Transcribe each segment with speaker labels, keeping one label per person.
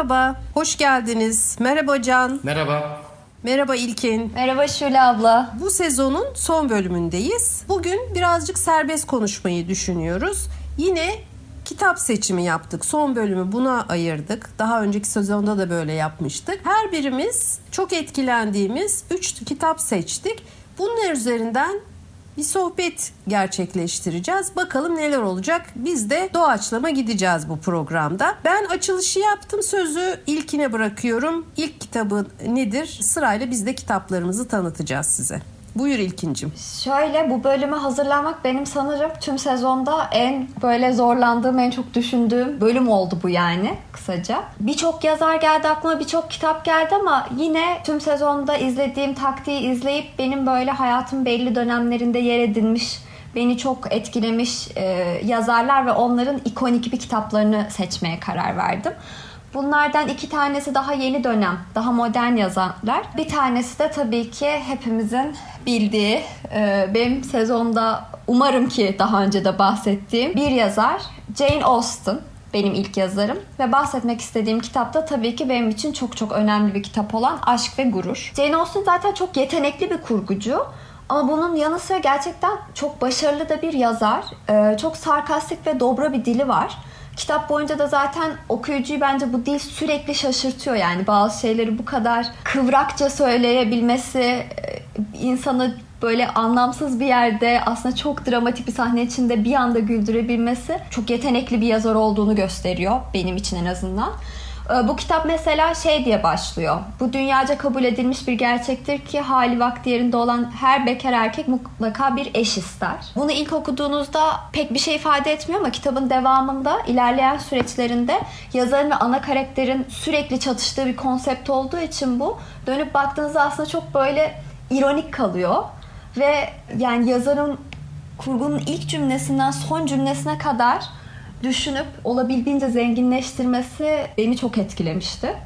Speaker 1: Merhaba, hoş geldiniz. Merhaba Can.
Speaker 2: Merhaba.
Speaker 1: Merhaba İlkin.
Speaker 3: Merhaba Şule abla.
Speaker 1: Bu sezonun son bölümündeyiz. Bugün birazcık serbest konuşmayı düşünüyoruz. Yine kitap seçimi yaptık. Son bölümü buna ayırdık. Daha önceki sezonda da böyle yapmıştık. Her birimiz çok etkilendiğimiz 3 kitap seçtik. Bunlar üzerinden bir sohbet gerçekleştireceğiz. Bakalım neler olacak. Biz de doğaçlama gideceğiz bu programda. Ben açılışı yaptım. Sözü ilkine bırakıyorum. İlk kitabı nedir? Sırayla biz de kitaplarımızı tanıtacağız size. Buyur İlkincim.
Speaker 3: Şöyle bu bölüme hazırlanmak benim sanırım tüm sezonda en böyle zorlandığım, en çok düşündüğüm bölüm oldu bu yani kısaca. Birçok yazar geldi aklıma, birçok kitap geldi ama yine tüm sezonda izlediğim taktiği izleyip benim böyle hayatım belli dönemlerinde yer edinmiş beni çok etkilemiş e, yazarlar ve onların ikonik bir kitaplarını seçmeye karar verdim. Bunlardan iki tanesi daha yeni dönem, daha modern yazarlar. Bir tanesi de tabii ki hepimizin bildiği, e, benim sezonda umarım ki daha önce de bahsettiğim bir yazar Jane Austen benim ilk yazarım ve bahsetmek istediğim kitap da tabii ki benim için çok çok önemli bir kitap olan Aşk ve Gurur. Jane Austen zaten çok yetenekli bir kurgucu. Ama bunun yanı sıra gerçekten çok başarılı da bir yazar. E, çok sarkastik ve dobra bir dili var. Kitap boyunca da zaten okuyucuyu bence bu dil sürekli şaşırtıyor yani bazı şeyleri bu kadar kıvrakça söyleyebilmesi e, insanı böyle anlamsız bir yerde aslında çok dramatik bir sahne içinde bir anda güldürebilmesi çok yetenekli bir yazar olduğunu gösteriyor benim için en azından. Ee, bu kitap mesela şey diye başlıyor. Bu dünyaca kabul edilmiş bir gerçektir ki hali vakti yerinde olan her bekar erkek mutlaka bir eş ister. Bunu ilk okuduğunuzda pek bir şey ifade etmiyor ama kitabın devamında ilerleyen süreçlerinde yazarın ve ana karakterin sürekli çatıştığı bir konsept olduğu için bu dönüp baktığınızda aslında çok böyle ironik kalıyor. Ve yani yazarın kurgunun ilk cümlesinden son cümlesine kadar düşünüp olabildiğince zenginleştirmesi beni çok etkilemişti.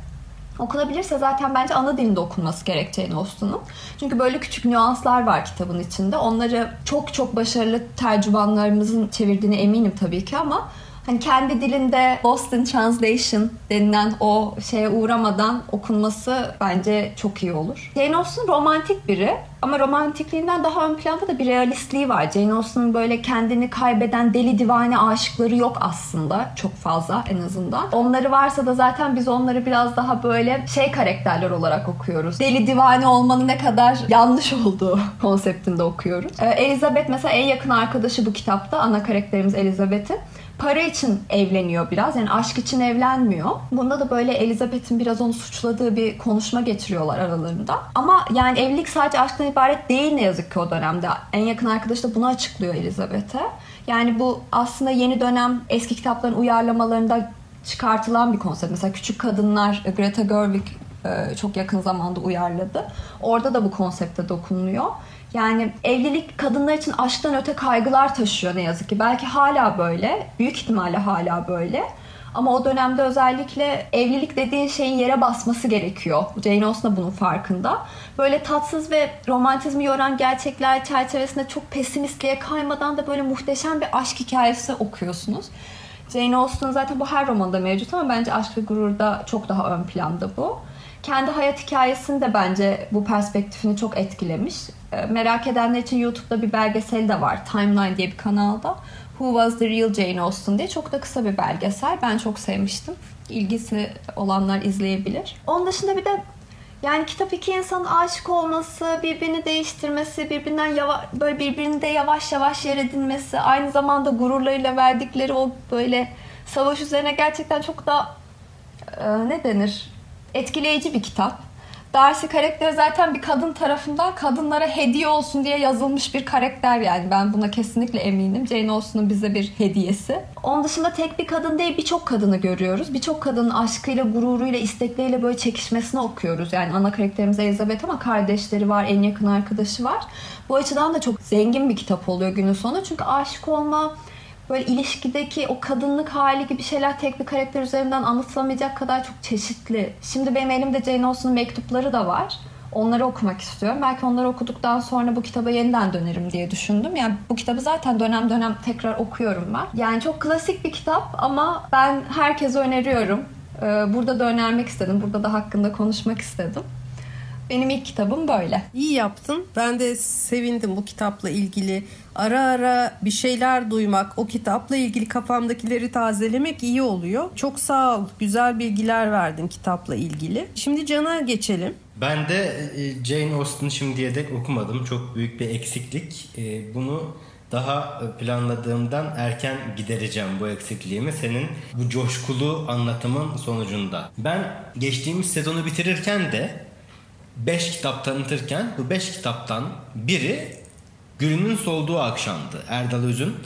Speaker 3: Okunabilirse zaten bence ana dilinde okunması gerekeceğini Austen'un. Çünkü böyle küçük nüanslar var kitabın içinde. Onları çok çok başarılı tercümanlarımızın çevirdiğine eminim tabii ki ama hani kendi dilinde Lost in Translation denilen o şeye uğramadan okunması bence çok iyi olur. Jane Austen romantik biri ama romantikliğinden daha ön planda da bir realistliği var. Jane Austen'ın böyle kendini kaybeden deli divane aşıkları yok aslında çok fazla en azından. Onları varsa da zaten biz onları biraz daha böyle şey karakterler olarak okuyoruz. Deli divane olmanın ne kadar yanlış olduğu konseptinde okuyoruz. Ee, Elizabeth mesela en yakın arkadaşı bu kitapta. Ana karakterimiz Elizabeth'in para için evleniyor biraz. Yani aşk için evlenmiyor. Bunda da böyle Elizabeth'in biraz onu suçladığı bir konuşma getiriyorlar aralarında. Ama yani evlilik sadece aşktan ibaret değil ne yazık ki o dönemde. En yakın arkadaş da bunu açıklıyor Elizabeth'e. Yani bu aslında yeni dönem eski kitapların uyarlamalarında çıkartılan bir konsept. Mesela Küçük Kadınlar Greta Gerwig e, çok yakın zamanda uyarladı. Orada da bu konsepte dokunuluyor. Yani evlilik kadınlar için aşktan öte kaygılar taşıyor ne yazık ki. Belki hala böyle. Büyük ihtimalle hala böyle. Ama o dönemde özellikle evlilik dediğin şeyin yere basması gerekiyor. Jane Austen bunun farkında. Böyle tatsız ve romantizmi yoran gerçekler çerçevesinde çok pesimistliğe kaymadan da böyle muhteşem bir aşk hikayesi okuyorsunuz. Jane Austen zaten bu her romanda mevcut ama bence Aşk ve Gurur'da çok daha ön planda bu. Kendi hayat hikayesini de bence bu perspektifini çok etkilemiş. Ee, merak edenler için YouTube'da bir belgesel de var. Timeline diye bir kanalda. Who Was the Real Jane Austen diye çok da kısa bir belgesel. Ben çok sevmiştim. İlgisi olanlar izleyebilir. Onun dışında bir de yani kitap iki insanın aşık olması, birbirini değiştirmesi, birbirinden yavaş, böyle birbirinde yavaş yavaş yer edinmesi, aynı zamanda gururlarıyla verdikleri o böyle savaş üzerine gerçekten çok da e, ne denir? Etkileyici bir kitap. Darcy karakteri zaten bir kadın tarafından kadınlara hediye olsun diye yazılmış bir karakter yani. Ben buna kesinlikle eminim. Jane Austen'ın bize bir hediyesi. Onun dışında tek bir kadın değil birçok kadını görüyoruz. Birçok kadının aşkıyla, gururuyla, istekleriyle böyle çekişmesini okuyoruz. Yani ana karakterimiz Elizabeth ama kardeşleri var, en yakın arkadaşı var. Bu açıdan da çok zengin bir kitap oluyor günün sonu. Çünkü aşık olma, böyle ilişkideki o kadınlık hali gibi şeyler tek bir karakter üzerinden anlatılamayacak kadar çok çeşitli. Şimdi benim elimde Jane Austen'ın mektupları da var. Onları okumak istiyorum. Belki onları okuduktan sonra bu kitaba yeniden dönerim diye düşündüm. Yani bu kitabı zaten dönem dönem tekrar okuyorum ben. Yani çok klasik bir kitap ama ben herkese öneriyorum. burada da önermek istedim. Burada da hakkında konuşmak istedim. Benim ilk kitabım böyle.
Speaker 1: İyi yaptın. Ben de sevindim bu kitapla ilgili. Ara ara bir şeyler duymak, o kitapla ilgili kafamdakileri tazelemek iyi oluyor. Çok sağ ol. Güzel bilgiler verdin kitapla ilgili. Şimdi Can'a geçelim.
Speaker 2: Ben de e, Jane Austen şimdiye dek okumadım. Çok büyük bir eksiklik. E, bunu daha planladığımdan erken gidereceğim bu eksikliğimi senin bu coşkulu anlatımın sonucunda. Ben geçtiğimiz sezonu bitirirken de 5 kitap tanıtırken bu 5 kitaptan biri Gülünün Solduğu Akşam'dı. Erdal Öz'ün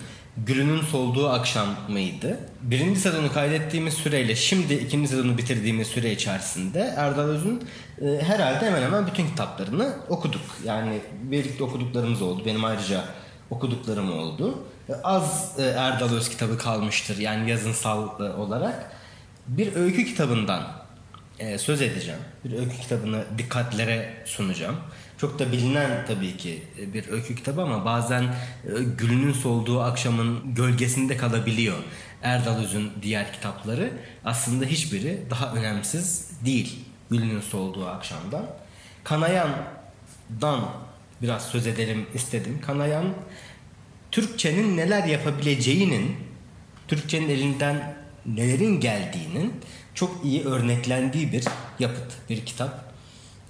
Speaker 2: Gülünün Solduğu Akşam mıydı? Birinci sezonu kaydettiğimiz süreyle şimdi ikinci sezonu bitirdiğimiz süre içerisinde Erdal Öz'ün e, herhalde hemen hemen bütün kitaplarını okuduk. Yani birlikte okuduklarımız oldu. Benim ayrıca okuduklarım oldu. E, az e, Erdal Öz kitabı kalmıştır yani yazınsal e, olarak. Bir öykü kitabından e, söz edeceğim. Bir öykü kitabını dikkatlere sunacağım. Çok da bilinen tabii ki e, bir öykü kitabı ama bazen e, gülünün solduğu akşamın gölgesinde kalabiliyor. Erdal Öz'ün diğer kitapları aslında hiçbiri daha önemsiz değil. Gülünün solduğu akşamdan. Kanayan'dan biraz söz edelim istedim. Kanayan Türkçenin neler yapabileceğinin, Türkçenin elinden nelerin geldiğinin çok iyi örneklendiği bir yapıt, bir kitap.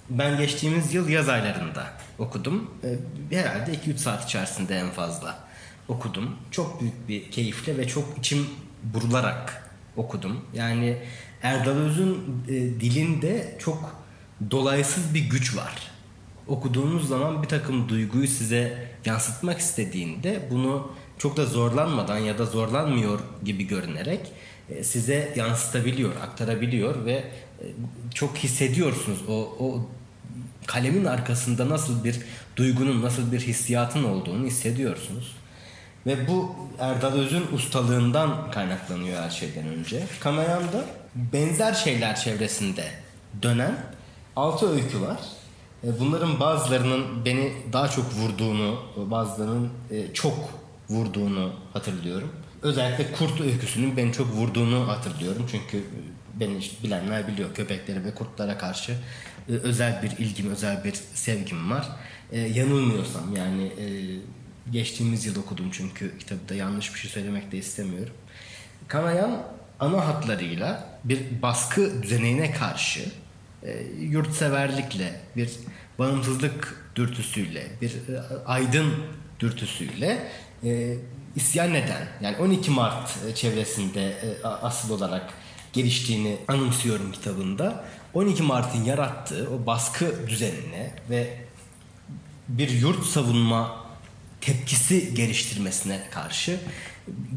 Speaker 2: Ben geçtiğimiz yıl yaz aylarında okudum. Ee, herhalde 2-3 saat içerisinde en fazla okudum. Çok büyük bir keyifle ve çok içim burularak okudum. Yani Erdal Öz'ün e, dilinde çok dolaysız bir güç var. Okuduğunuz zaman bir takım duyguyu size yansıtmak istediğinde bunu çok da zorlanmadan ya da zorlanmıyor gibi görünerek size yansıtabiliyor, aktarabiliyor ve e, çok hissediyorsunuz o, o kalemin arkasında nasıl bir duygunun, nasıl bir hissiyatın olduğunu hissediyorsunuz. Ve bu Erdal Öz'ün ustalığından kaynaklanıyor her şeyden önce. Kanayan'da benzer şeyler çevresinde dönen altı öykü var. E, bunların bazılarının beni daha çok vurduğunu, bazılarının çok vurduğunu hatırlıyorum. Özellikle kurt öyküsünün beni çok vurduğunu hatırlıyorum. Çünkü beni bilenler biliyor köpeklere ve kurtlara karşı e, özel bir ilgim, özel bir sevgim var. E, yanılmıyorsam yani e, geçtiğimiz yıl okudum çünkü kitabı da yanlış bir şey söylemek de istemiyorum. Kanayan ana hatlarıyla bir baskı düzenine karşı e, yurtseverlikle, bir bağımsızlık dürtüsüyle, bir e, aydın dürtüsüyle e, isyan eden yani 12 Mart e, çevresinde e, asıl olarak geliştiğini anımsıyorum kitabında. 12 Mart'ın yarattığı o baskı düzenine ve bir yurt savunma tepkisi geliştirmesine karşı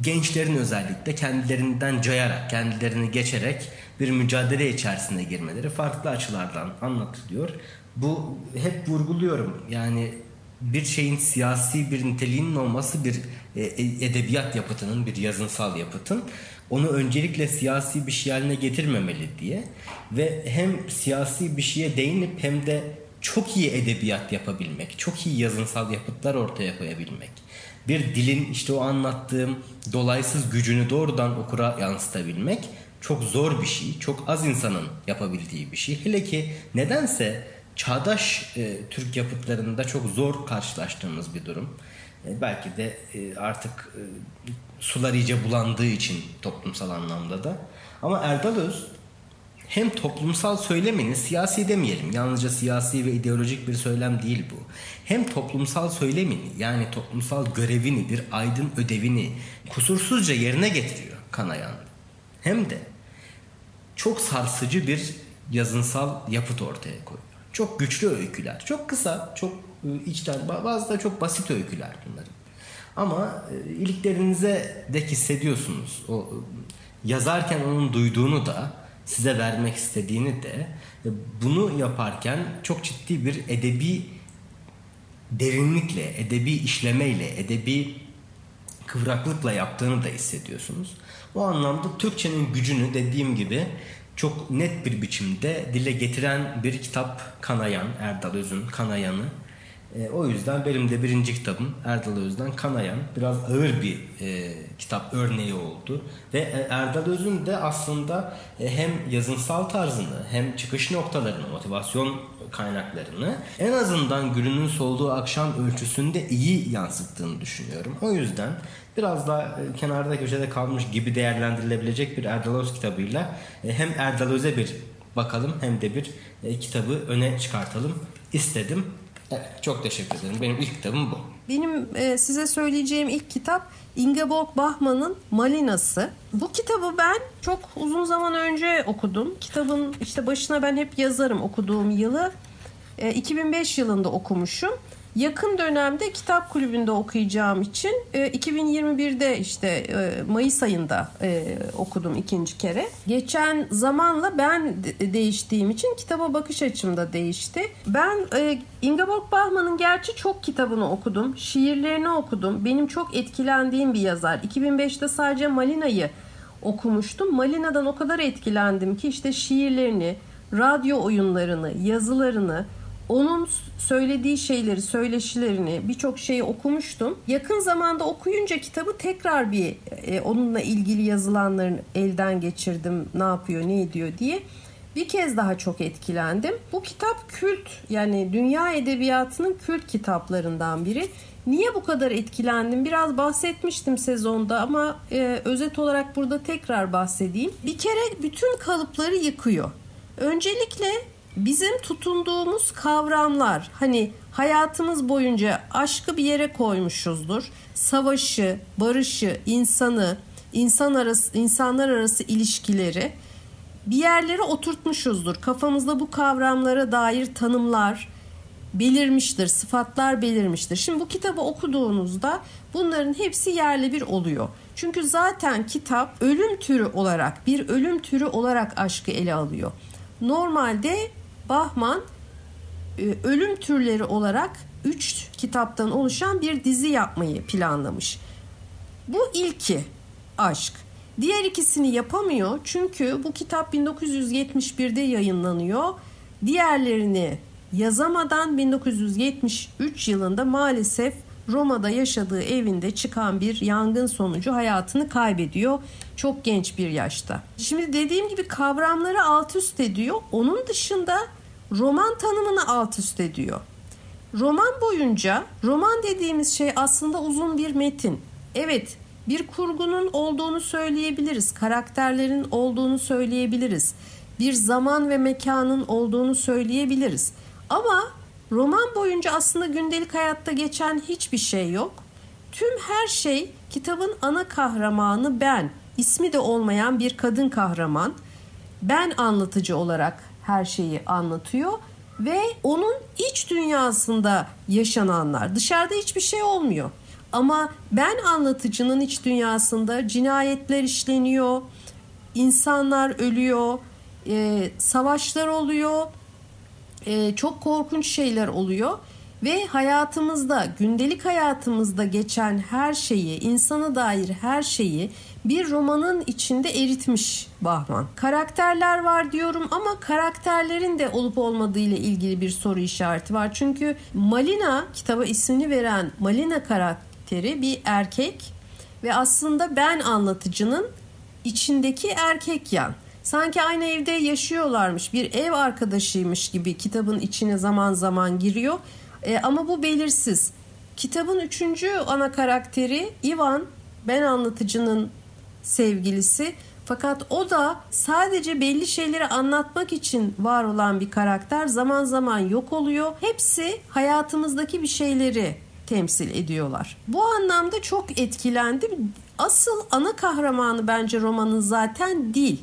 Speaker 2: gençlerin özellikle kendilerinden cayarak, kendilerini geçerek bir mücadele içerisine girmeleri farklı açılardan anlatılıyor. Bu hep vurguluyorum. Yani bir şeyin siyasi bir niteliğinin olması bir edebiyat yapıtının, bir yazınsal yapıtın onu öncelikle siyasi bir şey haline getirmemeli diye ve hem siyasi bir şeye değinip hem de çok iyi edebiyat yapabilmek, çok iyi yazınsal yapıtlar ortaya koyabilmek. Bir dilin işte o anlattığım dolaysız gücünü doğrudan okura yansıtabilmek çok zor bir şey. Çok az insanın yapabildiği bir şey. Hele ki nedense çağdaş e, Türk yapıtlarında çok zor karşılaştığımız bir durum. E, belki de e, artık e, sular iyice bulandığı için toplumsal anlamda da. Ama Erdal Öz hem toplumsal söylemini siyasi demeyelim. Yalnızca siyasi ve ideolojik bir söylem değil bu. Hem toplumsal söylemini yani toplumsal görevini bir aydın ödevini kusursuzca yerine getiriyor kanayan. Hem de çok sarsıcı bir yazınsal yapıt ortaya koyuyor. Çok güçlü öyküler. Çok kısa, çok içten, bazı da çok basit öyküler bunların. Ama e, iliklerinize de hissediyorsunuz. O e, yazarken onun duyduğunu da size vermek istediğini de bunu yaparken çok ciddi bir edebi derinlikle, edebi işlemeyle, edebi kıvraklıkla yaptığını da hissediyorsunuz. O anlamda Türkçenin gücünü dediğim gibi çok net bir biçimde dile getiren bir kitap Kanayan, Erdal Öz'ün Kanayan'ı. E, o yüzden benim de birinci kitabım Erdal Öz'den Kanayan biraz ağır bir e, kitap örneği oldu. Ve e, Erdal Öz'ün de aslında e, hem yazınsal tarzını hem çıkış noktalarını, motivasyon kaynaklarını en azından gülünün solduğu akşam ölçüsünde iyi yansıttığını düşünüyorum. O yüzden biraz da e, kenarda köşede kalmış gibi değerlendirilebilecek bir Erdal Öz kitabıyla e, hem Erdal Öz'e bir bakalım hem de bir e, kitabı öne çıkartalım istedim. Çok teşekkür ederim. Benim ilk kitabım bu.
Speaker 1: Benim e, size söyleyeceğim ilk kitap Ingeborg Bachmann'ın Malinası. Bu kitabı ben çok uzun zaman önce okudum. Kitabın işte başına ben hep yazarım okuduğum yılı. E, 2005 yılında okumuşum yakın dönemde kitap kulübünde okuyacağım için 2021'de e, işte e, Mayıs ayında e, okudum ikinci kere. Geçen zamanla ben değiştiğim için kitaba bakış açım da değişti. Ben Ingeborg Bachmann'ın gerçi çok kitabını okudum. Şiirlerini okudum. Benim çok etkilendiğim bir yazar. 2005'te sadece Malina'yı okumuştum. Malina'dan o kadar etkilendim ki işte şiirlerini, radyo oyunlarını, yazılarını, onun söylediği şeyleri, söyleşilerini, birçok şeyi okumuştum. Yakın zamanda okuyunca kitabı tekrar bir e, onunla ilgili yazılanların elden geçirdim. Ne yapıyor, ne ediyor diye. Bir kez daha çok etkilendim. Bu kitap kült yani dünya edebiyatının kült kitaplarından biri. Niye bu kadar etkilendim? Biraz bahsetmiştim sezonda ama e, özet olarak burada tekrar bahsedeyim. Bir kere bütün kalıpları yıkıyor. Öncelikle bizim tutunduğumuz kavramlar hani hayatımız boyunca aşkı bir yere koymuşuzdur. Savaşı, barışı, insanı, insan arası insanlar arası ilişkileri bir yerlere oturtmuşuzdur. Kafamızda bu kavramlara dair tanımlar belirmiştir, sıfatlar belirmiştir. Şimdi bu kitabı okuduğunuzda bunların hepsi yerli bir oluyor. Çünkü zaten kitap ölüm türü olarak, bir ölüm türü olarak aşkı ele alıyor. Normalde Bahman e, ölüm türleri olarak 3 kitaptan oluşan bir dizi yapmayı planlamış. Bu ilki aşk. Diğer ikisini yapamıyor çünkü bu kitap 1971'de yayınlanıyor. Diğerlerini yazamadan 1973 yılında maalesef Roma'da yaşadığı evinde çıkan bir yangın sonucu hayatını kaybediyor çok genç bir yaşta. Şimdi dediğim gibi kavramları alt üst ediyor. Onun dışında roman tanımını alt üst ediyor. Roman boyunca roman dediğimiz şey aslında uzun bir metin. Evet, bir kurgunun olduğunu söyleyebiliriz. Karakterlerin olduğunu söyleyebiliriz. Bir zaman ve mekanın olduğunu söyleyebiliriz. Ama roman boyunca aslında gündelik hayatta geçen hiçbir şey yok. Tüm her şey kitabın ana kahramanı ben, ismi de olmayan bir kadın kahraman. Ben anlatıcı olarak her şeyi anlatıyor ve onun iç dünyasında yaşananlar. Dışarıda hiçbir şey olmuyor. Ama ben anlatıcının iç dünyasında cinayetler işleniyor, insanlar ölüyor, e, savaşlar oluyor, e, çok korkunç şeyler oluyor ve hayatımızda, gündelik hayatımızda geçen her şeyi, insana dair her şeyi bir romanın içinde eritmiş Bahman. Karakterler var diyorum ama karakterlerin de olup olmadığı ile ilgili bir soru işareti var. Çünkü Malina kitaba ismini veren Malina karakteri bir erkek ve aslında ben anlatıcının içindeki erkek yan. Sanki aynı evde yaşıyorlarmış, bir ev arkadaşıymış gibi kitabın içine zaman zaman giriyor. E, ama bu belirsiz. Kitabın üçüncü ana karakteri Ivan, ben anlatıcının sevgilisi. Fakat o da sadece belli şeyleri anlatmak için var olan bir karakter. Zaman zaman yok oluyor. Hepsi hayatımızdaki bir şeyleri temsil ediyorlar. Bu anlamda çok etkilendim. Asıl ana kahramanı bence romanın zaten dil.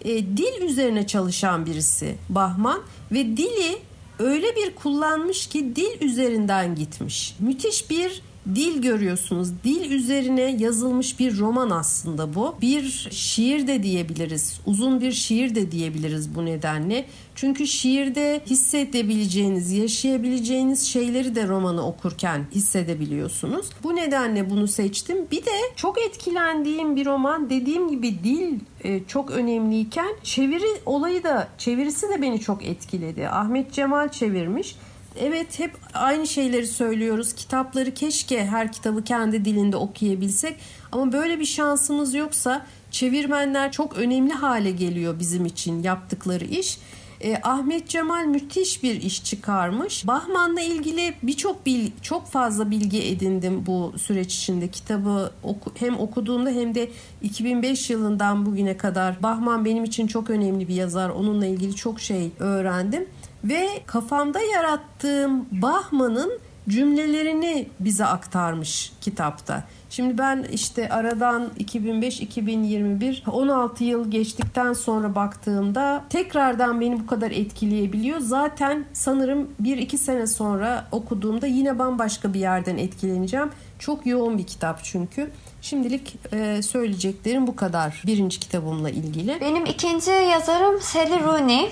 Speaker 1: E, dil üzerine çalışan birisi Bahman ve dili öyle bir kullanmış ki dil üzerinden gitmiş. Müthiş bir dil görüyorsunuz. Dil üzerine yazılmış bir roman aslında bu. Bir şiir de diyebiliriz. Uzun bir şiir de diyebiliriz bu nedenle. Çünkü şiirde hissedebileceğiniz, yaşayabileceğiniz şeyleri de romanı okurken hissedebiliyorsunuz. Bu nedenle bunu seçtim. Bir de çok etkilendiğim bir roman dediğim gibi dil e, çok önemliyken çeviri olayı da çevirisi de beni çok etkiledi. Ahmet Cemal çevirmiş evet hep aynı şeyleri söylüyoruz. Kitapları keşke her kitabı kendi dilinde okuyabilsek. Ama böyle bir şansımız yoksa çevirmenler çok önemli hale geliyor bizim için yaptıkları iş. E, Ahmet Cemal müthiş bir iş çıkarmış. Bahman'la ilgili birçok bil, çok fazla bilgi edindim bu süreç içinde. Kitabı oku, hem okuduğumda hem de 2005 yılından bugüne kadar Bahman benim için çok önemli bir yazar. Onunla ilgili çok şey öğrendim ve kafamda yarattığım Bahman'ın cümlelerini bize aktarmış kitapta. Şimdi ben işte aradan 2005-2021 16 yıl geçtikten sonra baktığımda tekrardan beni bu kadar etkileyebiliyor. Zaten sanırım 1-2 sene sonra okuduğumda yine bambaşka bir yerden etkileneceğim. Çok yoğun bir kitap çünkü. Şimdilik e, söyleyeceklerim bu kadar birinci kitabımla ilgili.
Speaker 3: Benim ikinci yazarım Sally Rooney.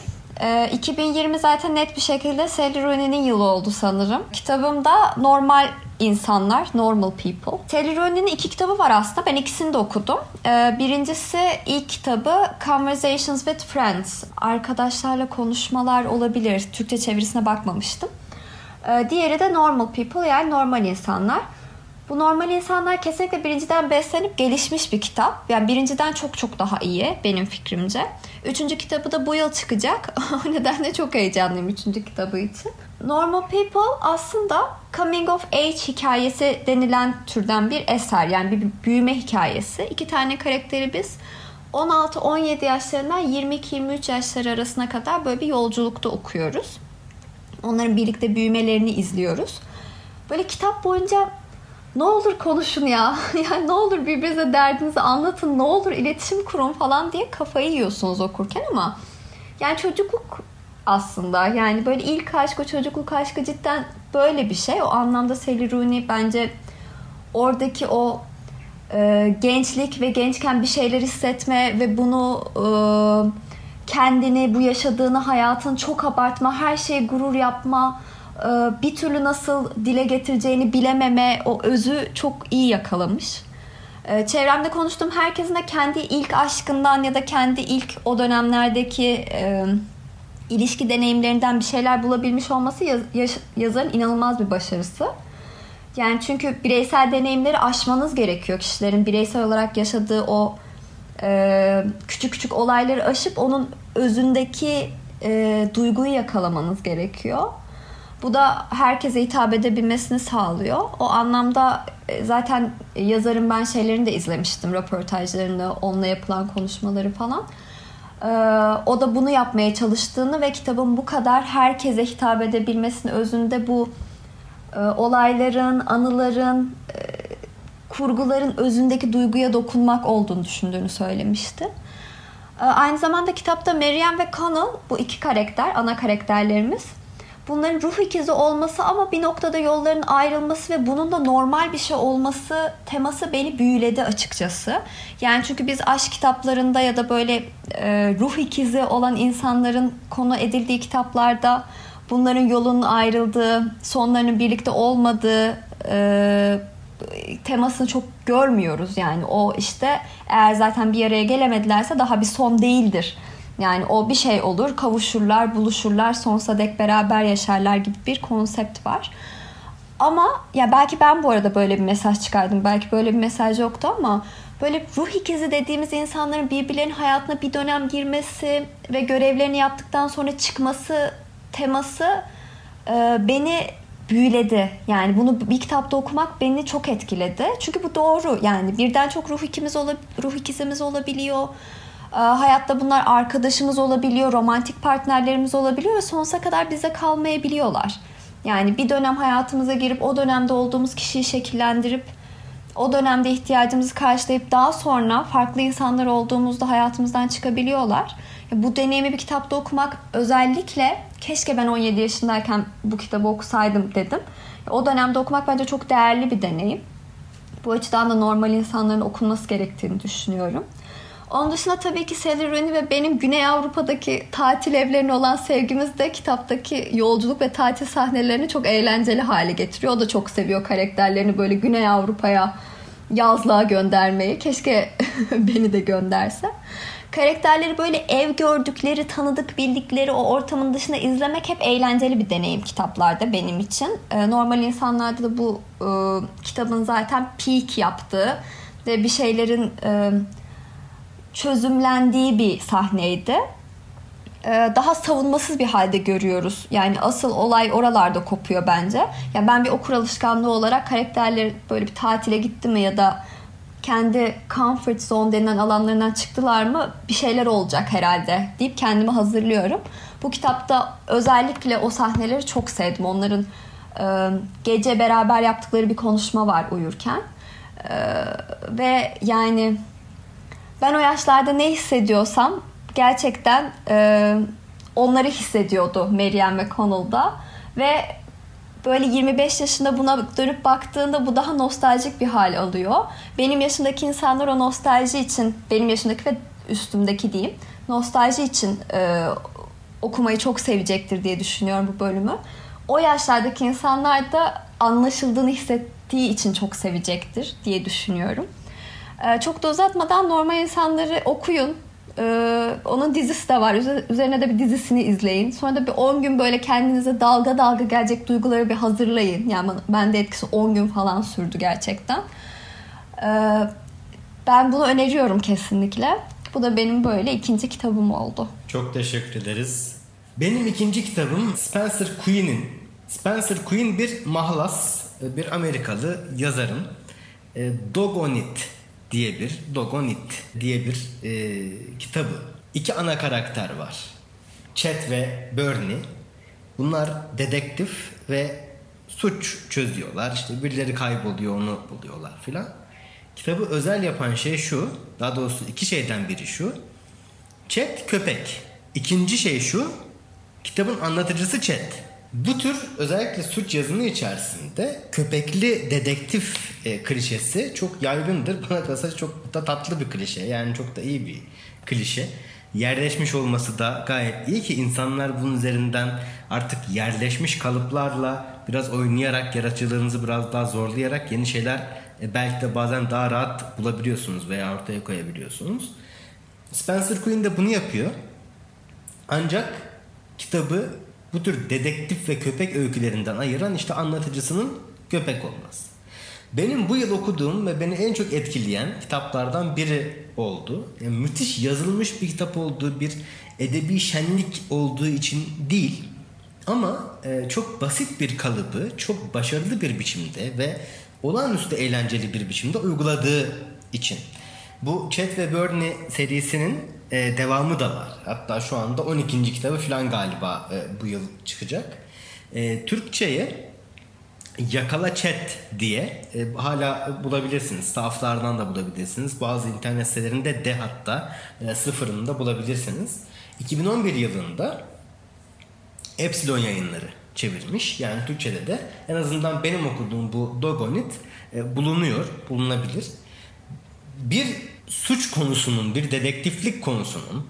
Speaker 3: 2020 zaten net bir şekilde Sally Rooney'nin yılı oldu sanırım. Kitabımda normal insanlar, normal people. Sally Rooney'nin iki kitabı var aslında. Ben ikisini de okudum. Ee, birincisi ilk kitabı Conversations with Friends. Arkadaşlarla konuşmalar olabilir. Türkçe çevirisine bakmamıştım. Ee, diğeri de Normal People yani normal insanlar. Bu normal insanlar kesinlikle birinciden beslenip gelişmiş bir kitap. Yani birinciden çok çok daha iyi benim fikrimce. Üçüncü kitabı da bu yıl çıkacak. o nedenle çok heyecanlıyım üçüncü kitabı için. Normal People aslında coming of age hikayesi denilen türden bir eser. Yani bir büyüme hikayesi. İki tane karakteri biz 16-17 yaşlarından 22-23 yaşları arasına kadar böyle bir yolculukta okuyoruz. Onların birlikte büyümelerini izliyoruz. Böyle kitap boyunca ne olur konuşun ya. Yani ne olur birbirinize derdinizi anlatın. Ne olur iletişim kurun falan diye kafayı yiyorsunuz okurken ama yani çocukluk aslında. Yani böyle ilk aşk, o çocukluk aşkı cidden böyle bir şey. O anlamda Sally Rooney bence oradaki o e, gençlik ve gençken bir şeyler hissetme ve bunu e, kendini, bu yaşadığını, hayatın çok abartma, her şeye gurur yapma, bir türlü nasıl dile getireceğini bilememe, o özü çok iyi yakalamış. E, çevremde konuştuğum herkesin de kendi ilk aşkından ya da kendi ilk o dönemlerdeki e, ilişki deneyimlerinden bir şeyler bulabilmiş olması yaz, yaz, yazarın inanılmaz bir başarısı. Yani çünkü bireysel deneyimleri aşmanız gerekiyor. Kişilerin bireysel olarak yaşadığı o e, küçük küçük olayları aşıp onun özündeki e, duyguyu yakalamanız gerekiyor. Bu da herkese hitap edebilmesini sağlıyor. O anlamda e, zaten yazarın ben şeylerini de izlemiştim. Röportajlarını, onunla yapılan konuşmaları falan. Ee, o da bunu yapmaya çalıştığını ve kitabın bu kadar herkese hitap edebilmesinin özünde bu e, olayların, anıların, e, kurguların özündeki duyguya dokunmak olduğunu düşündüğünü söylemişti. Ee, aynı zamanda kitapta Meryem ve Connell bu iki karakter, ana karakterlerimiz bunların ruh ikizi olması ama bir noktada yolların ayrılması ve bunun da normal bir şey olması teması beni büyüledi açıkçası. Yani çünkü biz aşk kitaplarında ya da böyle e, ruh ikizi olan insanların konu edildiği kitaplarda bunların yolunun ayrıldığı, sonlarının birlikte olmadığı e, temasını çok görmüyoruz. Yani o işte eğer zaten bir araya gelemedilerse daha bir son değildir yani o bir şey olur, kavuşurlar, buluşurlar, sonsuza dek beraber yaşarlar gibi bir konsept var. Ama ya belki ben bu arada böyle bir mesaj çıkardım. Belki böyle bir mesaj yoktu ama böyle ruh ikizi dediğimiz insanların birbirlerinin hayatına bir dönem girmesi ve görevlerini yaptıktan sonra çıkması teması e, beni büyüledi. Yani bunu bir kitapta okumak beni çok etkiledi. Çünkü bu doğru. Yani birden çok ruh ikimiz ruh ikizimiz olabiliyor hayatta bunlar arkadaşımız olabiliyor, romantik partnerlerimiz olabiliyor ve sonsuza kadar bize kalmayabiliyorlar. Yani bir dönem hayatımıza girip o dönemde olduğumuz kişiyi şekillendirip o dönemde ihtiyacımızı karşılayıp daha sonra farklı insanlar olduğumuzda hayatımızdan çıkabiliyorlar. Bu deneyimi bir kitapta okumak özellikle keşke ben 17 yaşındayken bu kitabı okusaydım dedim. O dönemde okumak bence çok değerli bir deneyim. Bu açıdan da normal insanların okunması gerektiğini düşünüyorum. Onun dışında tabii ki Sally Rooney ve benim Güney Avrupa'daki tatil evlerine olan sevgimiz de kitaptaki yolculuk ve tatil sahnelerini çok eğlenceli hale getiriyor. O da çok seviyor karakterlerini böyle Güney Avrupa'ya yazlığa göndermeyi. Keşke beni de gönderse. karakterleri böyle ev gördükleri, tanıdık bildikleri o ortamın dışında izlemek hep eğlenceli bir deneyim kitaplarda benim için. E, normal insanlarda da bu e, kitabın zaten peak yaptığı ve bir şeylerin e, çözümlendiği bir sahneydi. E, daha savunmasız bir halde görüyoruz. Yani asıl olay oralarda kopuyor bence. Yani ben bir okur alışkanlığı olarak karakterler böyle bir tatile gitti mi ya da kendi comfort zone denilen alanlarından çıktılar mı bir şeyler olacak herhalde deyip kendimi hazırlıyorum. Bu kitapta özellikle o sahneleri çok sevdim. Onların e, gece beraber yaptıkları bir konuşma var uyurken. E, ve yani ben o yaşlarda ne hissediyorsam gerçekten e, onları hissediyordu Meryem ve Connell'da. Ve böyle 25 yaşında buna dönüp baktığında bu daha nostaljik bir hal alıyor. Benim yaşındaki insanlar o nostalji için, benim yaşındaki ve üstümdeki diyeyim, nostalji için e, okumayı çok sevecektir diye düşünüyorum bu bölümü. O yaşlardaki insanlar da anlaşıldığını hissettiği için çok sevecektir diye düşünüyorum. E, çok da uzatmadan normal insanları okuyun. Ee, onun dizisi de var. Üzerine de bir dizisini izleyin. Sonra da bir 10 gün böyle kendinize dalga dalga gelecek duyguları bir hazırlayın. Yani bende etkisi 10 gün falan sürdü gerçekten. Ee, ben bunu öneriyorum kesinlikle. Bu da benim böyle ikinci kitabım oldu.
Speaker 2: Çok teşekkür ederiz. Benim ikinci kitabım Spencer Quinn'in. Spencer Quinn bir mahlas, bir Amerikalı yazarın. E, Dog on It diye bir Dogonit diye bir e, kitabı. İki ana karakter var. Chet ve Bernie. Bunlar dedektif ve suç çözüyorlar. İşte birileri kayboluyor onu buluyorlar filan. Kitabı özel yapan şey şu. Daha doğrusu iki şeyden biri şu. Chet köpek. İkinci şey şu. Kitabın anlatıcısı Chet. Bu tür özellikle suç yazını içerisinde köpekli dedektif e, klişesi çok yaygındır. Bana kalırsa çok da tatlı bir klişe. Yani çok da iyi bir klişe. Yerleşmiş olması da gayet iyi ki insanlar bunun üzerinden artık yerleşmiş kalıplarla biraz oynayarak, yaratıcılığınızı biraz daha zorlayarak yeni şeyler e, belki de bazen daha rahat bulabiliyorsunuz veya ortaya koyabiliyorsunuz. Spencer Quinn de bunu yapıyor. Ancak kitabı bu tür dedektif ve köpek öykülerinden ayıran işte anlatıcısının köpek olması. Benim bu yıl okuduğum ve beni en çok etkileyen kitaplardan biri oldu. Yani müthiş yazılmış bir kitap olduğu, bir edebi şenlik olduğu için değil ama e, çok basit bir kalıbı, çok başarılı bir biçimde ve olağanüstü eğlenceli bir biçimde uyguladığı için. Bu Chet ve Bernie serisinin e, devamı da var. Hatta şu anda 12. kitabı falan galiba e, bu yıl çıkacak. E, Türkçe'ye Yakala Chat diye e, hala bulabilirsiniz. Sahaflardan da bulabilirsiniz. Bazı internet sitelerinde de hatta e, sıfırında bulabilirsiniz. 2011 yılında Epsilon yayınları çevirmiş. Yani Türkçe'de de en azından benim okuduğum bu Dogonit e, bulunuyor, bulunabilir. Bir suç konusunun, bir dedektiflik konusunun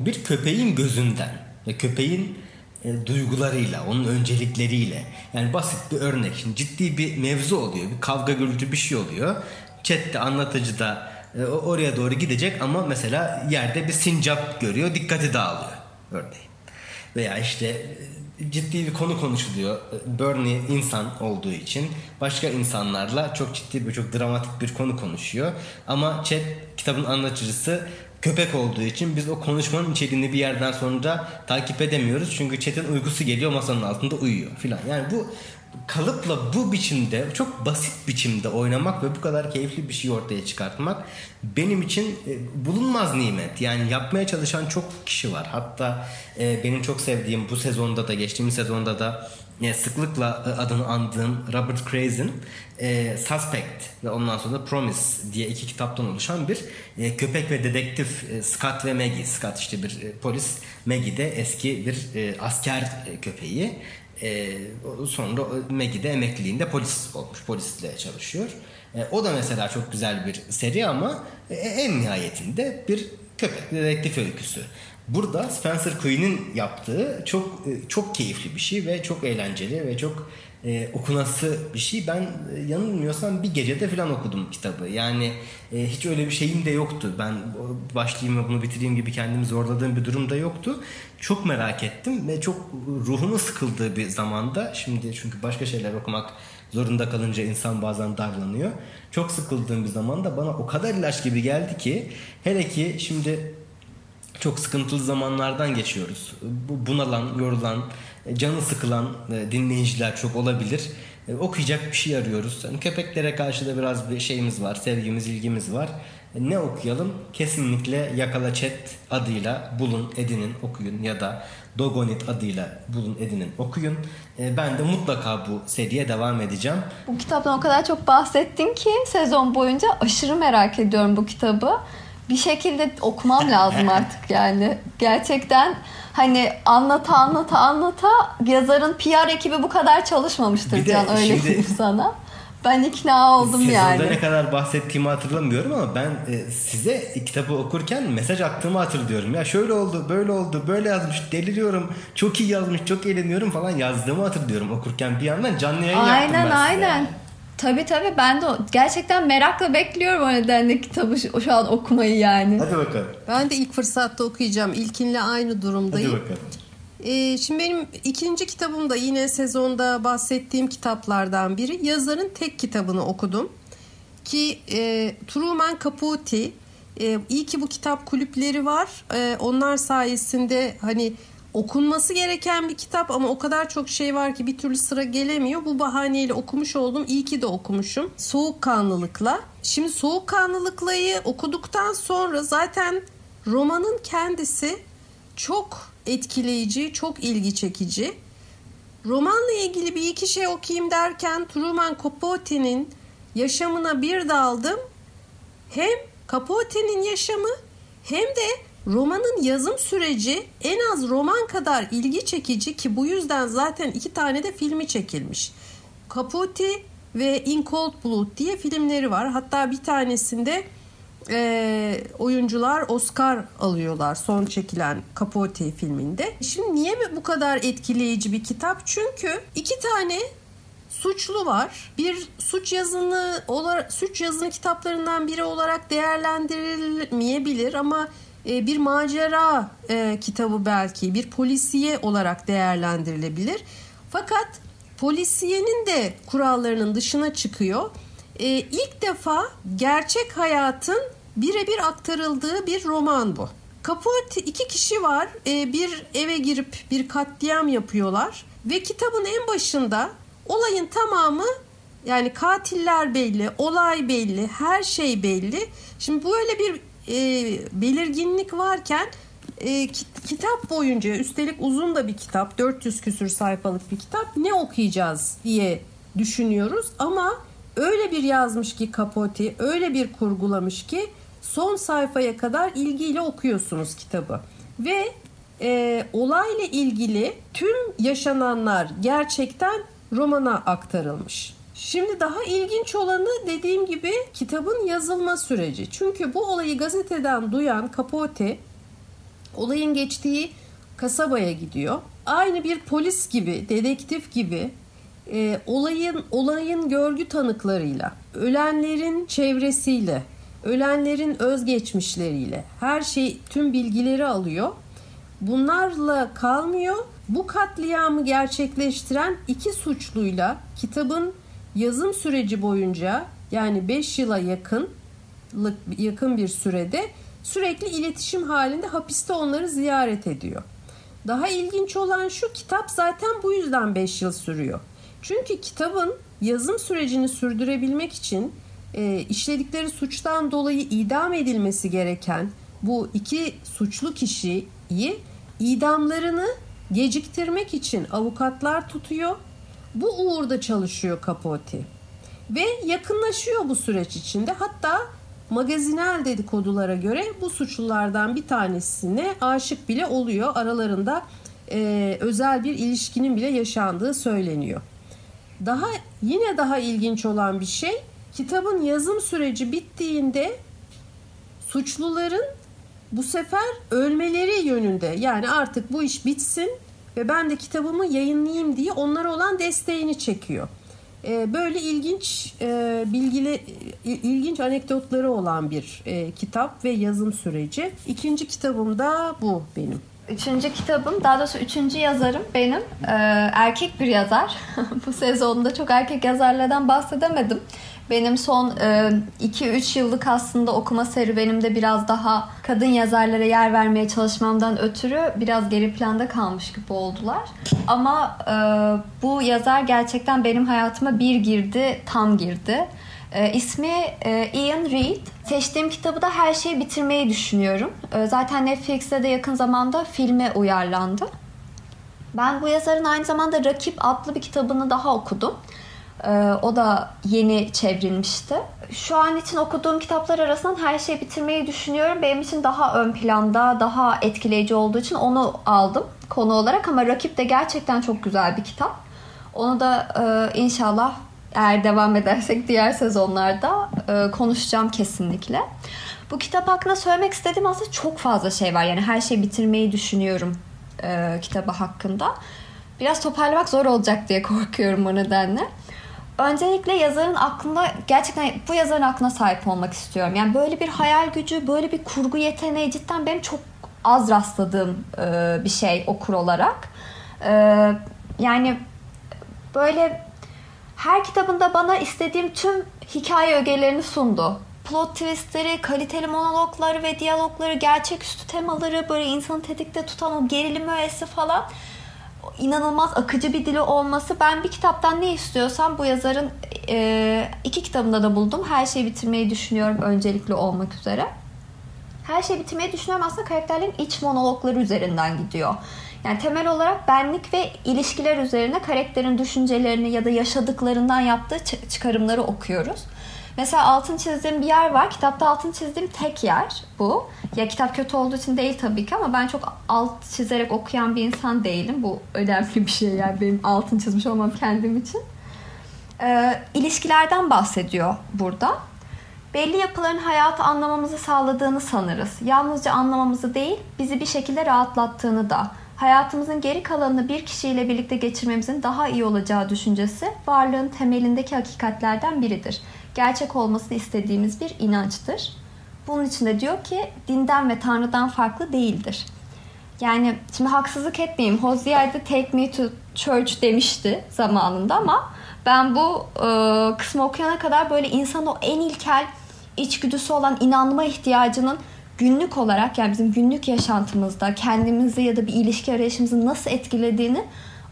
Speaker 2: bir köpeğin gözünden ve köpeğin e, duygularıyla, onun öncelikleriyle yani basit bir örnek. Şimdi ciddi bir mevzu oluyor, bir kavga gürültü bir şey oluyor. Chat'te anlatıcı da e, oraya doğru gidecek ama mesela yerde bir sincap görüyor, dikkati dağılıyor örneğin. Veya işte ciddi bir konu konuşuluyor. Bernie insan olduğu için başka insanlarla çok ciddi bir çok dramatik bir konu konuşuyor. Ama Chat kitabın anlatıcısı köpek olduğu için biz o konuşmanın içeriğini bir yerden sonra takip edemiyoruz. Çünkü Chat'in uykusu geliyor masanın altında uyuyor filan. Yani bu kalıpla bu biçimde çok basit biçimde oynamak ve bu kadar keyifli bir şey ortaya çıkartmak benim için e, bulunmaz nimet. Yani yapmaya çalışan çok kişi var. Hatta e, benim çok sevdiğim bu sezonda da geçtiğimiz sezonda da e, sıklıkla adını andığım Robert Crazen e, Suspect ve ondan sonra Promise diye iki kitaptan oluşan bir köpek ve dedektif Scott ve Maggie. Scott işte bir polis, Maggie de eski bir asker köpeği. E, sonra Maggie de emekliliğinde polis olmuş. Polisle çalışıyor. E, o da mesela çok güzel bir seri ama e, en nihayetinde bir köpek dedektif öyküsü. Burada Spencer Quinn'in yaptığı çok e, çok keyifli bir şey ve çok eğlenceli ve çok e, okunası bir şey. Ben e, yanılmıyorsam bir gecede falan okudum kitabı. Yani e, hiç öyle bir şeyim de yoktu. Ben başlayayım ve bunu bitireyim gibi kendimi zorladığım bir durum da yoktu. Çok merak ettim ve çok ruhumu sıkıldığı bir zamanda şimdi çünkü başka şeyler okumak zorunda kalınca insan bazen darlanıyor. Çok sıkıldığım bir zamanda bana o kadar ilaç gibi geldi ki hele ki şimdi çok sıkıntılı zamanlardan geçiyoruz. Bu bunalan, yorulan, canı sıkılan e, dinleyiciler çok olabilir. E, okuyacak bir şey arıyoruz. Yani köpeklere karşı da biraz bir şeyimiz var, sevgimiz, ilgimiz var. Ne okuyalım? Kesinlikle Yakala Chat adıyla bulun, edinin, okuyun ya da Dogonit adıyla bulun, edinin, okuyun. Ben de mutlaka bu seriye devam edeceğim.
Speaker 3: Bu kitaptan o kadar çok bahsettin ki sezon boyunca aşırı merak ediyorum bu kitabı bir şekilde okumam lazım artık yani. Gerçekten hani anlata anlata anlata yazarın PR ekibi bu kadar çalışmamıştır Can öyle şimdi, diyeyim sana. Ben ikna oldum
Speaker 2: Sezonda
Speaker 3: yani.
Speaker 2: Sezonda ne kadar bahsettiğimi hatırlamıyorum ama ben e, size kitabı okurken mesaj attığımı hatırlıyorum. Ya şöyle oldu, böyle oldu, böyle yazmış, deliriyorum, çok iyi yazmış, çok eğleniyorum falan yazdığımı hatırlıyorum okurken bir yandan canlı yayın
Speaker 3: aynen,
Speaker 2: yaptım ben
Speaker 3: Aynen aynen. Tabii tabii ben de gerçekten merakla bekliyorum o nedenle kitabı şu, şu an okumayı yani.
Speaker 2: Hadi bakalım.
Speaker 1: Ben de ilk fırsatta okuyacağım. İlkinle aynı durumdayım.
Speaker 2: Hadi bakalım.
Speaker 1: Ee, şimdi benim ikinci kitabım da yine sezonda bahsettiğim kitaplardan biri. Yazarın tek kitabını okudum. Ki e, Truman Capote. E, iyi ki bu kitap kulüpleri var. E, onlar sayesinde hani okunması gereken bir kitap ama o kadar çok şey var ki bir türlü sıra gelemiyor. Bu bahaneyle okumuş oldum. İyi ki de okumuşum. Soğukkanlılıkla. Şimdi Soğukkanlılıklayı okuduktan sonra zaten romanın kendisi çok etkileyici, çok ilgi çekici. Romanla ilgili bir iki şey okuyayım derken Truman Capote'nin yaşamına bir daldım. Hem Capote'nin yaşamı hem de Romanın yazım süreci en az roman kadar ilgi çekici ki bu yüzden zaten iki tane de filmi çekilmiş. Capote ve In Cold Blood diye filmleri var. Hatta bir tanesinde e, oyuncular Oscar alıyorlar son çekilen Capote filminde. Şimdi niye bu kadar etkileyici bir kitap? Çünkü iki tane suçlu var. Bir suç yazını suç yazını kitaplarından biri olarak değerlendirilmeyebilir ama bir macera e, kitabı belki bir polisiye olarak değerlendirilebilir. Fakat polisiyenin de kurallarının dışına çıkıyor. E, ilk defa gerçek hayatın birebir aktarıldığı bir roman bu. Capote iki kişi var. bir eve girip bir katliam yapıyorlar ve kitabın en başında olayın tamamı yani katiller belli, olay belli, her şey belli. Şimdi böyle bir e, belirginlik varken e, kitap boyunca üstelik uzun da bir kitap 400 küsür sayfalık bir kitap ne okuyacağız diye düşünüyoruz ama öyle bir yazmış ki Capote öyle bir kurgulamış ki son sayfaya kadar ilgiyle okuyorsunuz kitabı ve e, olayla ilgili tüm yaşananlar gerçekten romana aktarılmış. Şimdi daha ilginç olanı dediğim gibi kitabın yazılma süreci. Çünkü bu olayı gazeteden duyan Capote olayın geçtiği kasabaya gidiyor. Aynı bir polis gibi, dedektif gibi e, olayın olayın görgü tanıklarıyla, ölenlerin çevresiyle, ölenlerin özgeçmişleriyle her şey tüm bilgileri alıyor. Bunlarla kalmıyor. Bu katliamı gerçekleştiren iki suçluyla kitabın yazım süreci boyunca yani 5 yıla yakın yakın bir sürede sürekli iletişim halinde hapiste onları ziyaret ediyor. Daha ilginç olan şu kitap zaten bu yüzden 5 yıl sürüyor. Çünkü kitabın yazım sürecini sürdürebilmek için e, işledikleri suçtan dolayı idam edilmesi gereken bu iki suçlu kişiyi idamlarını geciktirmek için avukatlar tutuyor bu uğurda çalışıyor Capote. Ve yakınlaşıyor bu süreç içinde. Hatta magazinel dedikodulara göre bu suçlulardan bir tanesine aşık bile oluyor. Aralarında e, özel bir ilişkinin bile yaşandığı söyleniyor. Daha yine daha ilginç olan bir şey kitabın yazım süreci bittiğinde suçluların bu sefer ölmeleri yönünde yani artık bu iş bitsin ve ben de kitabımı yayınlayayım diye onlara olan desteğini çekiyor. E, böyle ilginç e, bilgili ilginç anekdotları olan bir e, kitap ve yazım süreci. İkinci kitabım da bu benim.
Speaker 3: Üçüncü kitabım, daha doğrusu üçüncü yazarım benim. Ee, erkek bir yazar. Bu sezonda çok erkek yazarlardan bahsedemedim. Benim son 2-3 e, yıllık aslında okuma serüvenimde biraz daha kadın yazarlara yer vermeye çalışmamdan ötürü biraz geri planda kalmış gibi oldular. Ama e, bu yazar gerçekten benim hayatıma bir girdi, tam girdi. E, ismi e, Ian Reid. Seçtiğim kitabı da her şeyi bitirmeyi düşünüyorum. E, zaten Netflix'te de yakın zamanda filme uyarlandı. Ben bu yazarın aynı zamanda Rakip adlı bir kitabını daha okudum. E, o da yeni çevrilmişti. Şu an için okuduğum kitaplar arasından her şeyi bitirmeyi düşünüyorum. Benim için daha ön planda, daha etkileyici olduğu için onu aldım konu olarak. Ama Rakip de gerçekten çok güzel bir kitap. Onu da e, inşallah eğer devam edersek diğer sezonlarda e, konuşacağım kesinlikle. Bu kitap hakkında söylemek istediğim aslında çok fazla şey var. Yani her şeyi bitirmeyi düşünüyorum e, kitabı hakkında. Biraz toparlamak zor olacak diye korkuyorum o nedenle. Öncelikle yazarın aklında gerçekten bu yazarın aklına sahip olmak istiyorum. Yani böyle bir hayal gücü, böyle bir kurgu yeteneği cidden benim çok az rastladığım e, bir şey okur olarak. E, yani böyle her kitabında bana istediğim tüm hikaye ögelerini sundu. Plot twistleri, kaliteli monologları ve diyalogları, gerçeküstü temaları, böyle insanı tetikte tutan o gerilim öğesi falan inanılmaz akıcı bir dili olması. Ben bir kitaptan ne istiyorsam bu yazarın e, iki kitabında da buldum. Her şeyi bitirmeyi düşünüyorum öncelikli olmak üzere. Her şeyi bitirmeyi düşünüyorum aslında karakterlerin iç monologları üzerinden gidiyor. Yani temel olarak benlik ve ilişkiler üzerine karakterin düşüncelerini ya da yaşadıklarından yaptığı çıkarımları okuyoruz. Mesela altın çizdiğim bir yer var. Kitapta altın çizdiğim tek yer bu. Ya kitap kötü olduğu için değil tabii ki ama ben çok alt çizerek okuyan bir insan değilim. Bu önemli bir şey yani benim altın çizmiş olmam kendim için. Ee, ilişkilerden bahsediyor burada. Belli yapıların hayatı anlamamızı sağladığını sanırız. Yalnızca anlamamızı değil, bizi bir şekilde rahatlattığını da hayatımızın geri kalanını bir kişiyle birlikte geçirmemizin daha iyi olacağı düşüncesi varlığın temelindeki hakikatlerden biridir. Gerçek olmasını istediğimiz bir inançtır. Bunun için de diyor ki dinden ve Tanrı'dan farklı değildir. Yani şimdi haksızlık etmeyeyim. Hosea de Take Me to Church demişti zamanında ama ben bu e, kısmı okuyana kadar böyle insanın o en ilkel içgüdüsü olan inanma ihtiyacının günlük olarak yani bizim günlük yaşantımızda kendimizi ya da bir ilişki arayışımızı nasıl etkilediğini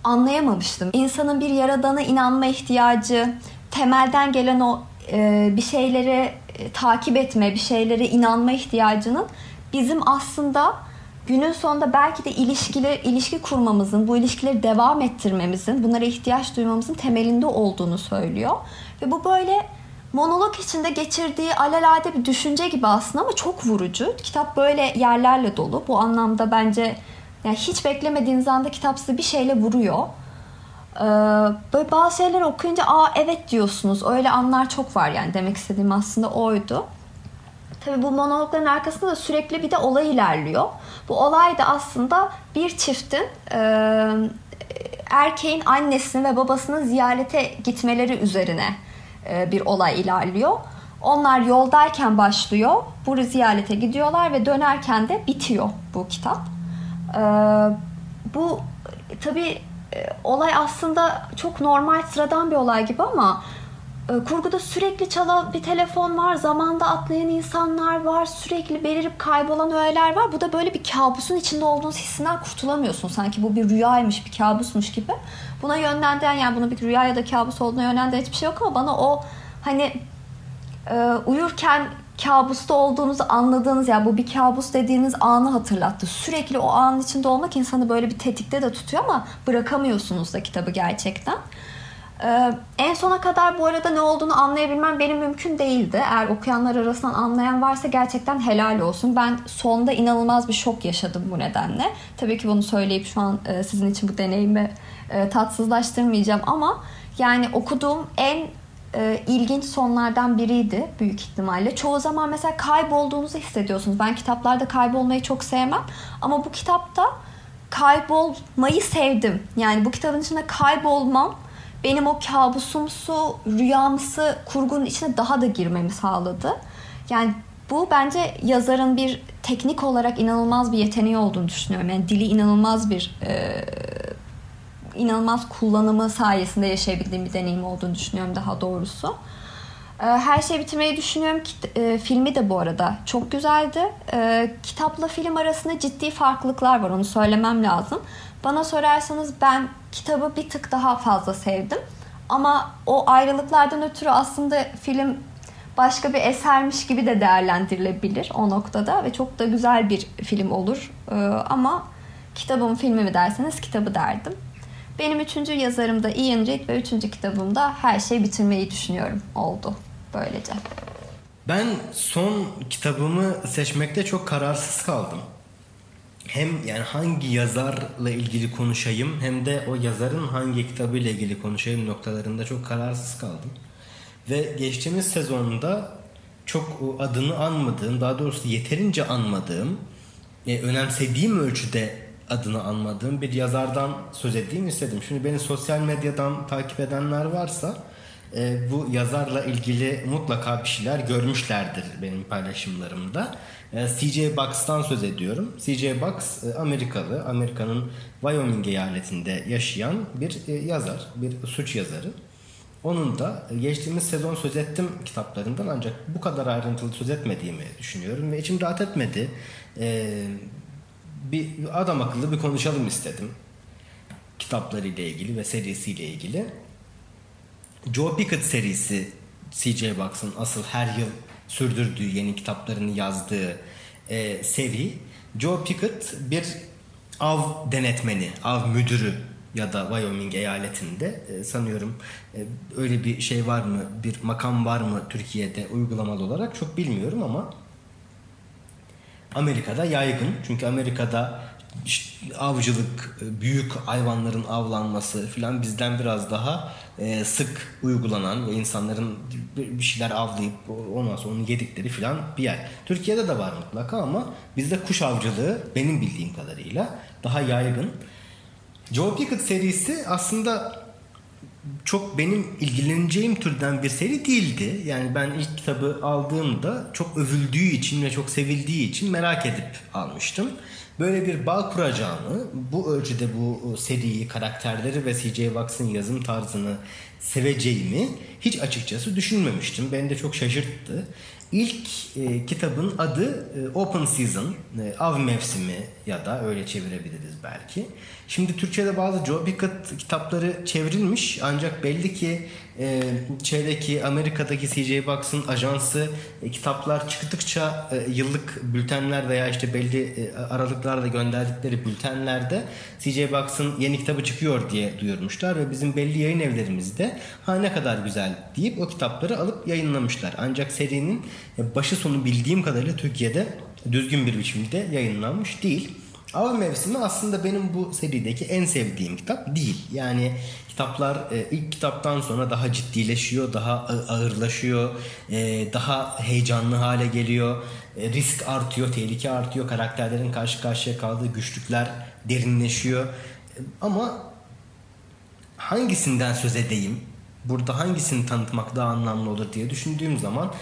Speaker 3: anlayamamıştım. İnsanın bir yaradana inanma ihtiyacı, temelden gelen o e, bir şeyleri e, takip etme, bir şeylere inanma ihtiyacının bizim aslında günün sonunda belki de ilişkili ilişki kurmamızın, bu ilişkileri devam ettirmemizin, bunlara ihtiyaç duymamızın temelinde olduğunu söylüyor. Ve bu böyle monolog içinde geçirdiği alelade bir düşünce gibi aslında ama çok vurucu. Kitap böyle yerlerle dolu. Bu anlamda bence yani hiç beklemediğiniz anda kitap size bir şeyle vuruyor. Ee, böyle bazı şeyler okuyunca aa evet diyorsunuz. Öyle anlar çok var yani demek istediğim aslında oydu. Tabii bu monologların arkasında da sürekli bir de olay ilerliyor. Bu olay da aslında bir çiftin e, erkeğin annesini ve babasını ziyarete gitmeleri üzerine e, bir olay ilerliyor. Onlar yoldayken başlıyor. Bu ziyarete gidiyorlar ve dönerken de bitiyor bu kitap. E, bu tabi e, olay aslında çok normal sıradan bir olay gibi ama kurguda sürekli çalan bir telefon var, zamanda atlayan insanlar var, sürekli belirip kaybolan öğeler var. Bu da böyle bir kabusun içinde olduğunuz hissinden kurtulamıyorsun. Sanki bu bir rüyaymış, bir kabusmuş gibi. Buna yönlendiren yani bunu bir rüya ya da kabus olduğuna yönlendiren hiçbir şey yok ama bana o hani e, uyurken kabusta olduğunuzu anladığınız ya yani bu bir kabus dediğiniz anı hatırlattı. Sürekli o anın içinde olmak insanı böyle bir tetikte de tutuyor ama bırakamıyorsunuz da kitabı gerçekten. Ee, en sona kadar bu arada ne olduğunu anlayabilmem benim mümkün değildi. Eğer okuyanlar arasından anlayan varsa gerçekten helal olsun. Ben sonda inanılmaz bir şok yaşadım bu nedenle. Tabii ki bunu söyleyip şu an e, sizin için bu deneyimi e, tatsızlaştırmayacağım ama yani okuduğum en e, ilginç sonlardan biriydi büyük ihtimalle. Çoğu zaman mesela kaybolduğunuzu hissediyorsunuz. Ben kitaplarda kaybolmayı çok sevmem ama bu kitapta kaybolmayı sevdim. Yani bu kitabın içinde kaybolmam benim o kabusumsu, rüyamsı kurgunun içine daha da girmemi sağladı. Yani bu bence yazarın bir teknik olarak inanılmaz bir yeteneği olduğunu düşünüyorum. Yani dili inanılmaz bir e, inanılmaz kullanımı sayesinde yaşayabildiğim bir deneyim olduğunu düşünüyorum daha doğrusu. E, her şeyi bitirmeyi düşünüyorum. E, filmi de bu arada çok güzeldi. E, kitapla film arasında ciddi farklılıklar var onu söylemem lazım. Bana sorarsanız ben kitabı bir tık daha fazla sevdim. Ama o ayrılıklardan ötürü aslında film başka bir esermiş gibi de değerlendirilebilir o noktada ve çok da güzel bir film olur. Ee, ama kitabım filmi mi derseniz kitabı derdim. Benim üçüncü yazarım da Ian Reid ve üçüncü kitabımda her şeyi bitirmeyi düşünüyorum oldu böylece.
Speaker 2: Ben son kitabımı seçmekte çok kararsız kaldım. Hem yani hangi yazarla ilgili konuşayım hem de o yazarın hangi kitabıyla ilgili konuşayım noktalarında çok kararsız kaldım. Ve geçtiğimiz sezonda çok adını anmadığım, daha doğrusu yeterince anmadığım, e, önemsediğim ölçüde adını anmadığım bir yazardan söz edeyim istedim. Şimdi beni sosyal medyadan takip edenler varsa e, bu yazarla ilgili mutlaka bir şeyler görmüşlerdir benim paylaşımlarımda. E, CJ Box'tan söz ediyorum. CJ Box e, Amerikalı, Amerika'nın Wyoming eyaletinde yaşayan bir e, yazar, bir suç yazarı. Onun da geçtiğimiz sezon söz ettim kitaplarından ancak bu kadar ayrıntılı söz etmediğimi düşünüyorum ve içim rahat etmedi. Ee, bir adam akıllı bir konuşalım istedim. Kitaplarıyla ilgili ve serisiyle ilgili. Joe Pickett serisi CJ Box'ın asıl her yıl sürdürdüğü yeni kitaplarını yazdığı e, seri. Joe Pickett bir av denetmeni, av müdürü ya da Wyoming eyaletinde e, sanıyorum e, öyle bir şey var mı bir makam var mı Türkiye'de uygulamalı olarak çok bilmiyorum ama Amerika'da yaygın çünkü Amerika'da işte avcılık, e, büyük hayvanların avlanması filan bizden biraz daha e, sık uygulanan ve insanların bir şeyler avlayıp ondan sonra onu yedikleri filan bir yer. Türkiye'de de var mutlaka ama bizde kuş avcılığı benim bildiğim kadarıyla daha yaygın. Joe Pickett serisi aslında çok benim ilgileneceğim türden bir seri değildi. Yani ben ilk kitabı aldığımda çok övüldüğü için ve çok sevildiği için merak edip almıştım. Böyle bir bağ kuracağını, bu ölçüde bu seriyi, karakterleri ve CJ Box'ın yazım tarzını seveceğimi hiç açıkçası düşünmemiştim. Beni de çok şaşırttı. İlk e, kitabın adı e, Open Season, e, av mevsimi ya da öyle çevirebiliriz belki. Şimdi Türkçe'de bazı Joe Pickett kitapları çevrilmiş ancak belli ki e, şeydeki Amerika'daki CJ Box'ın ajansı e, kitaplar çıktıkça e, yıllık bültenler veya işte belli e, aralıklarla gönderdikleri bültenlerde CJ Box'ın yeni kitabı çıkıyor diye duyurmuşlar ve bizim belli yayın evlerimizde ha ne kadar güzel deyip o kitapları alıp yayınlamışlar. Ancak serinin e, başı sonu bildiğim kadarıyla Türkiye'de düzgün bir biçimde yayınlanmış değil. Av Mevsimi aslında benim bu serideki en sevdiğim kitap değil. Yani kitaplar e, ilk kitaptan sonra daha ciddileşiyor, daha ağırlaşıyor, e, daha heyecanlı hale geliyor. E, risk artıyor, tehlike artıyor, karakterlerin karşı karşıya kaldığı güçlükler derinleşiyor. Ama hangisinden söz edeyim? Burada hangisini tanıtmak daha anlamlı olur diye düşündüğüm zaman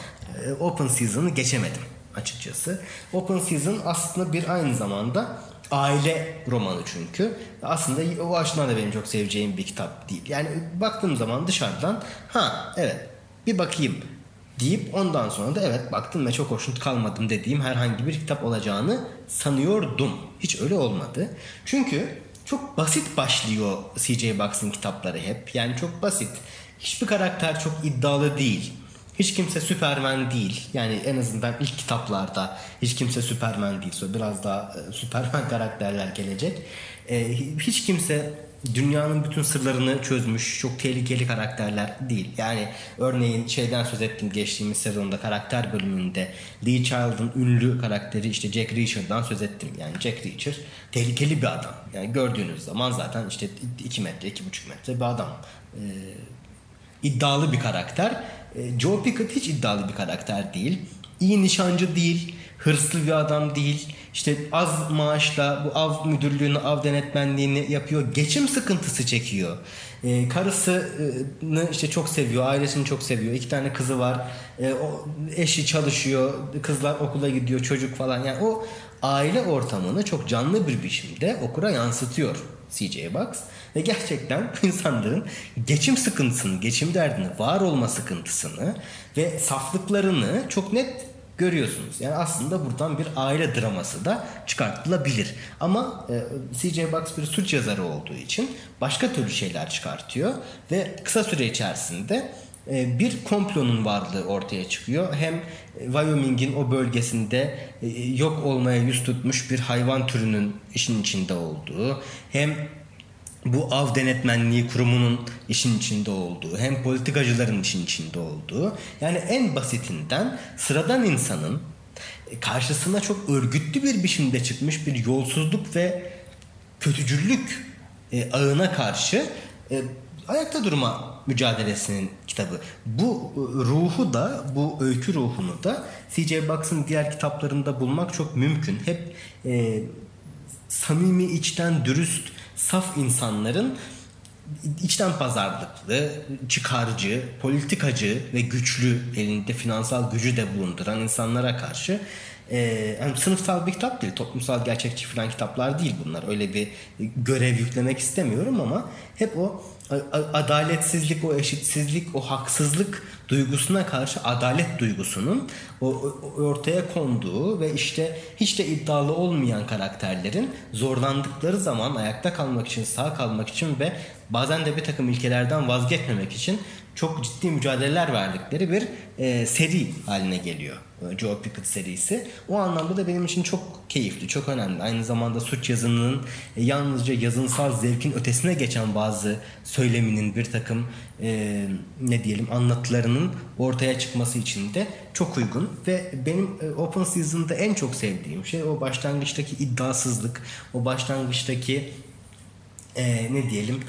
Speaker 2: Open Season'ı geçemedim açıkçası. Open Season aslında bir aynı zamanda aile romanı çünkü. Aslında o açıdan da benim çok seveceğim bir kitap değil. Yani baktığım zaman dışarıdan ha evet bir bakayım deyip ondan sonra da evet baktım ve çok hoşnut kalmadım dediğim herhangi bir kitap olacağını sanıyordum. Hiç öyle olmadı. Çünkü çok basit başlıyor CJ Box'ın kitapları hep. Yani çok basit. Hiçbir karakter çok iddialı değil. Hiç kimse Süpermen değil. Yani en azından ilk kitaplarda hiç kimse Süpermen değil. Sonra biraz daha e, karakterler gelecek. E, hiç kimse dünyanın bütün sırlarını çözmüş çok tehlikeli karakterler değil. Yani örneğin şeyden söz ettim geçtiğimiz sezonda karakter bölümünde Lee Child'ın ünlü karakteri işte Jack Reacher'dan söz ettim. Yani Jack Reacher tehlikeli bir adam. Yani gördüğünüz zaman zaten işte 2 metre 2,5 metre bir adam. Ee, iddialı bir karakter. E, Joe Pickett hiç iddialı bir karakter değil. İyi nişancı değil. hırslı bir adam değil. İşte az maaşla bu av müdürlüğünü, av denetmenliğini yapıyor. Geçim sıkıntısı çekiyor. E, karısını işte çok seviyor, ailesini çok seviyor. İki tane kızı var. E, o eşi çalışıyor, kızlar okula gidiyor, çocuk falan. Yani o aile ortamını çok canlı bir biçimde okura yansıtıyor CJ Box. Ve gerçekten insanların geçim sıkıntısını, geçim derdini, var olma sıkıntısını ve saflıklarını çok net görüyorsunuz. Yani aslında buradan bir aile draması da çıkartılabilir. Ama e, CJ Box bir suç yazarı olduğu için başka türlü şeyler çıkartıyor ve kısa süre içerisinde e, bir komplonun varlığı ortaya çıkıyor. Hem Wyoming'in o bölgesinde e, yok olmaya yüz tutmuş bir hayvan türünün işin içinde olduğu, hem bu av denetmenliği kurumunun işin içinde olduğu, hem politikacıların işin içinde olduğu, yani en basitinden sıradan insanın karşısına çok örgütlü bir biçimde çıkmış bir yolsuzluk ve kötücüllük e, ağına karşı e, ayakta durma mücadelesinin kitabı. Bu e, ruhu da, bu öykü ruhunu da C.J. Box'ın diğer kitaplarında bulmak çok mümkün. Hep e, samimi, içten, dürüst saf insanların içten pazarlıklı, çıkarcı, politikacı ve güçlü elinde finansal gücü de bulunduran insanlara karşı e, yani sınıfsal bir kitap değil, toplumsal gerçekçi falan kitaplar değil bunlar. Öyle bir görev yüklemek istemiyorum ama hep o adaletsizlik, o eşitsizlik, o haksızlık duygusuna karşı adalet duygusunun o, ortaya konduğu ve işte hiç de iddialı olmayan karakterlerin zorlandıkları zaman ayakta kalmak için, sağ kalmak için ve bazen de bir takım ilkelerden vazgeçmemek için çok ciddi mücadeleler verdikleri bir e, seri haline geliyor. E, Joe Pickett serisi. O anlamda da benim için çok keyifli, çok önemli. Aynı zamanda suç yazınının e, yalnızca yazınsal zevkin ötesine geçen bazı söyleminin bir takım e, ne diyelim anlatılarının ortaya çıkması için de çok uygun ve benim e, Open Season'da en çok sevdiğim şey o başlangıçtaki iddiasızlık, o başlangıçtaki e, ne diyelim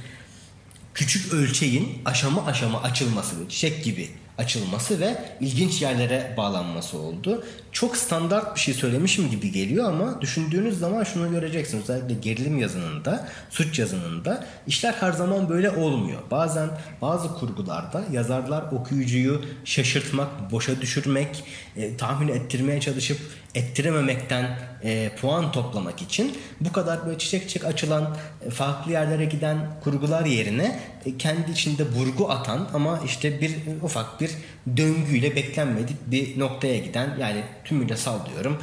Speaker 2: küçük ölçeğin aşama aşama açılması, çiçek gibi açılması ve ilginç yerlere bağlanması oldu. Çok standart bir şey söylemişim gibi geliyor ama düşündüğünüz zaman şunu göreceksiniz. Özellikle gerilim yazınında, suç yazınında işler her zaman böyle olmuyor. Bazen bazı kurgularda yazarlar okuyucuyu şaşırtmak, boşa düşürmek, e, tahmin ettirmeye çalışıp ettirememekten e, puan toplamak için bu kadar böyle çiçek çiçek açılan e, farklı yerlere giden kurgular yerine e, kendi içinde burgu atan ama işte bir ufak bir döngüyle beklenmedik bir noktaya giden yani tümüyle sallıyorum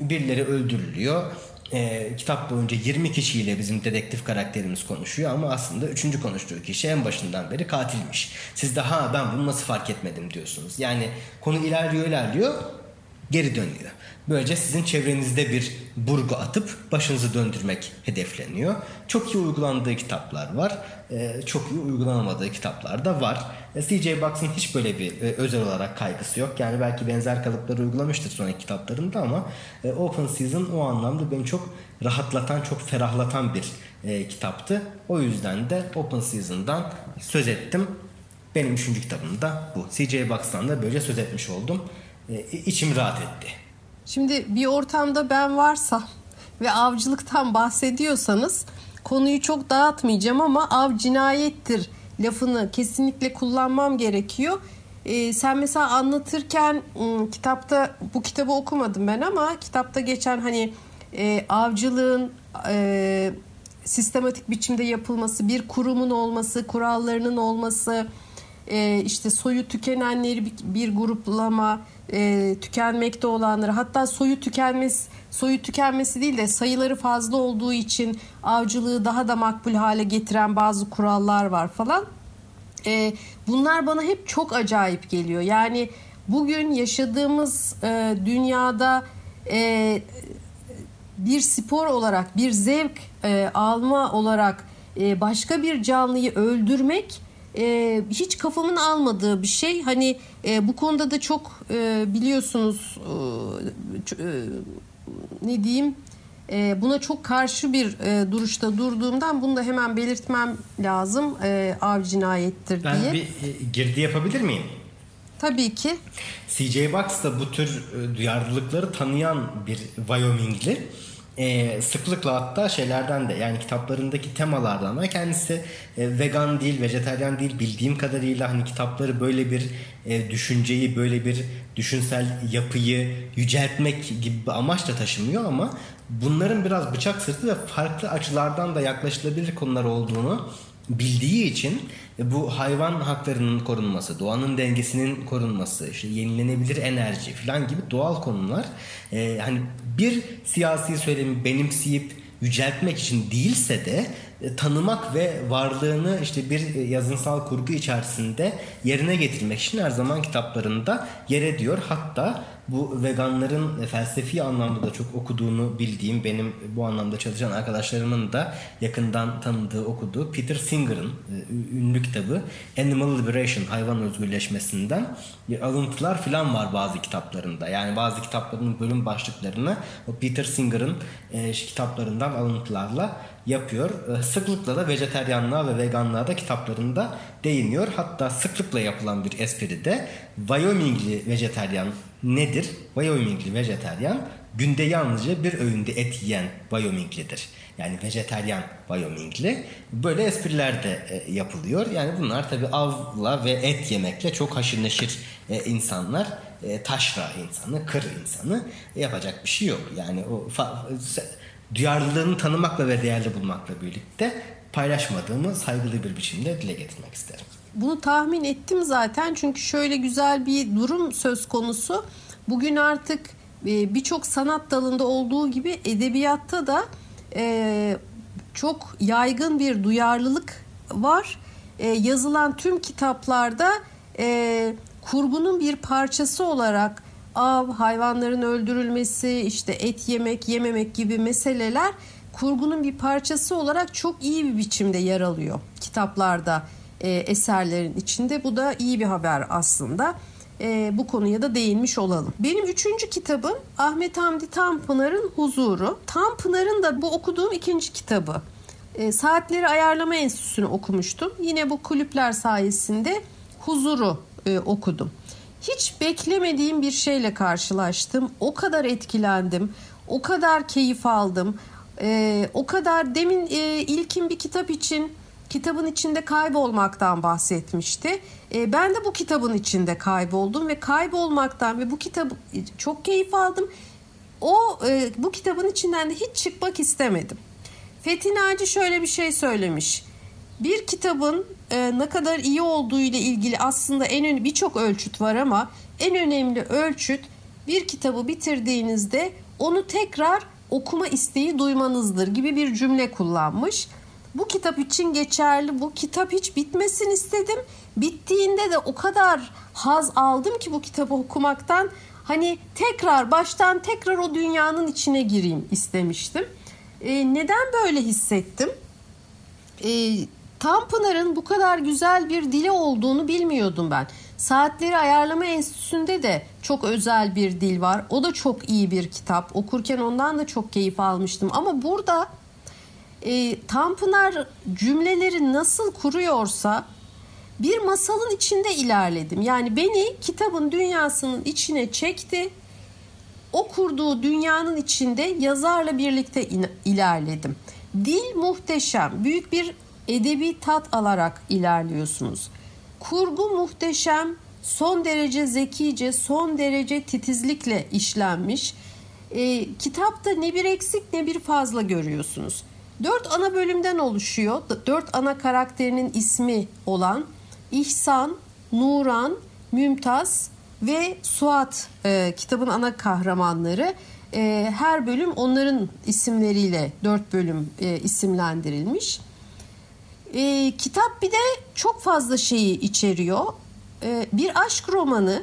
Speaker 2: birileri öldürülüyor e, kitap boyunca 20 kişiyle bizim dedektif karakterimiz konuşuyor ama aslında üçüncü konuştuğu kişi en başından beri katilmiş. Siz de ha ben bunu nasıl fark etmedim diyorsunuz. Yani konu ilerliyor ilerliyor geri dönüyor. Böylece sizin çevrenizde bir burgu atıp başınızı döndürmek hedefleniyor. Çok iyi uygulandığı kitaplar var. Ee, çok iyi uygulanamadığı kitaplar da var. Ee, C.J. Box'ın hiç böyle bir e, özel olarak kaygısı yok. Yani belki benzer kalıpları uygulamıştır sonraki kitaplarında ama e, Open Season o anlamda beni çok rahatlatan, çok ferahlatan bir e, kitaptı. O yüzden de Open Season'dan söz ettim. Benim üçüncü kitabım da bu. C.J. Box'tan da böyle söz etmiş oldum. İçim rahat etti.
Speaker 1: Şimdi bir ortamda ben varsa ve avcılıktan bahsediyorsanız konuyu çok dağıtmayacağım ama av cinayettir lafını kesinlikle kullanmam gerekiyor. Ee, sen mesela anlatırken ıı, kitapta bu kitabı okumadım ben ama kitapta geçen hani e, avcılığın e, sistematik biçimde yapılması, bir kurumun olması, kurallarının olması, e, işte soyu tükenenleri bir, bir gruplama, e, tükenmekte olanları hatta soyu tükenmesi soyu tükenmesi değil de sayıları fazla olduğu için avcılığı daha da makbul hale getiren bazı kurallar var falan. E, bunlar bana hep çok acayip geliyor. Yani bugün yaşadığımız e, dünyada e, bir spor olarak bir zevk e, alma olarak e, başka bir canlıyı öldürmek e, hiç kafamın almadığı bir şey. Hani e, bu konuda da çok e, biliyorsunuz e, e, ne diyeyim e, buna çok karşı bir e, duruşta durduğumdan bunu da hemen belirtmem lazım. E, av cinayettir
Speaker 2: ben
Speaker 1: diye.
Speaker 2: Ben bir e, girdi yapabilir miyim?
Speaker 1: Tabii ki.
Speaker 2: CJ Box da bu tür e, duyarlılıkları tanıyan bir Wyomingli. Ee, sıklıkla hatta şeylerden de yani kitaplarındaki temalardan da. Kendisi e, vegan değil, vejeteryan değil bildiğim kadarıyla hani kitapları böyle bir e, düşünceyi, böyle bir düşünsel yapıyı yüceltmek gibi bir amaçla taşımıyor ama bunların biraz bıçak sırtı ve farklı açılardan da yaklaşılabilir konular olduğunu bildiği için e, bu hayvan haklarının korunması, doğanın dengesinin korunması, işte yenilenebilir enerji falan gibi doğal konular e, hani bir siyasi söylemi benimseyip yüceltmek için değilse de e, tanımak ve varlığını işte bir e, yazınsal kurgu içerisinde yerine getirmek için her zaman kitaplarında yer ediyor. Hatta bu veganların felsefi anlamda da çok okuduğunu bildiğim benim bu anlamda çalışan arkadaşlarımın da yakından tanıdığı okuduğu Peter Singer'ın e, ünlü kitabı Animal Liberation hayvan özgürleşmesinden alıntılar filan var bazı kitaplarında. Yani bazı kitapların bölüm başlıklarını o Peter Singer'ın e, kitaplarından alıntılarla yapıyor. E, sıklıkla da vejeteryanlığa ve veganlığa da kitaplarında değiniyor. Hatta sıklıkla yapılan bir espri de Wyomingli vejeteryan nedir? Wyomingli vejeteryan günde yalnızca bir öğünde et yiyen Wyominglidir. Yani vejeteryan Wyomingli. Böyle espriler de e, yapılıyor. Yani bunlar tabi avla ve et yemekle çok haşır neşir e, insanlar. taşra insanı, kır insanı yapacak bir şey yok. Yani o duyarlılığını tanımakla ve değerli bulmakla birlikte paylaşmadığımı saygılı bir biçimde dile getirmek isterim.
Speaker 1: Bunu tahmin ettim zaten çünkü şöyle güzel bir durum söz konusu. Bugün artık e, birçok sanat dalında olduğu gibi edebiyatta da e, çok yaygın bir duyarlılık var. E, yazılan tüm kitaplarda kurgunun bir parçası olarak av, hayvanların öldürülmesi, işte et yemek, yememek gibi meseleler kurgunun bir parçası olarak çok iyi bir biçimde yer alıyor kitaplarda, e, eserlerin içinde. Bu da iyi bir haber aslında. E, bu konuya da değinmiş olalım. Benim üçüncü kitabım Ahmet Hamdi Tanpınar'ın Huzuru. Tanpınar'ın da bu okuduğum ikinci kitabı. E, Saatleri Ayarlama Enstitüsü'nü okumuştum. Yine bu kulüpler sayesinde Huzuru e, okudum hiç beklemediğim bir şeyle karşılaştım. O kadar etkilendim. O kadar keyif aldım. Ee, o kadar demin e, ilkin bir kitap için kitabın içinde kaybolmaktan bahsetmişti. E, ben de bu kitabın içinde kayboldum ve kaybolmaktan ve bu kitabı çok keyif aldım. O e, bu kitabın içinden de hiç çıkmak istemedim. Fethi Naci şöyle bir şey söylemiş. Bir kitabın e, ne kadar iyi olduğu ile ilgili aslında en önemli birçok ölçüt var ama en önemli ölçüt bir kitabı bitirdiğinizde onu tekrar okuma isteği duymanızdır gibi bir cümle kullanmış. Bu kitap için geçerli. Bu kitap hiç bitmesin istedim. Bittiğinde de o kadar haz aldım ki bu kitabı okumaktan. Hani tekrar baştan tekrar o dünyanın içine gireyim istemiştim. E, neden böyle hissettim? E, Tanpınar'ın bu kadar güzel bir dili olduğunu bilmiyordum ben. Saatleri Ayarlama Enstitüsü'nde de çok özel bir dil var. O da çok iyi bir kitap. Okurken ondan da çok keyif almıştım. Ama burada e, Tanpınar cümleleri nasıl kuruyorsa bir masalın içinde ilerledim. Yani beni kitabın dünyasının içine çekti. O kurduğu dünyanın içinde yazarla birlikte ilerledim. Dil muhteşem. Büyük bir edebi tat alarak ilerliyorsunuz. Kurgu muhteşem, son derece zekice, son derece titizlikle işlenmiş. E, kitapta ne bir eksik ne bir fazla görüyorsunuz. Dört ana bölümden oluşuyor. Dört ana karakterinin ismi olan İhsan, Nuran, Mümtaz ve Suat e, kitabın ana kahramanları. E, her bölüm onların isimleriyle dört bölüm e, isimlendirilmiş. E, kitap bir de çok fazla şeyi içeriyor. E, bir aşk romanı,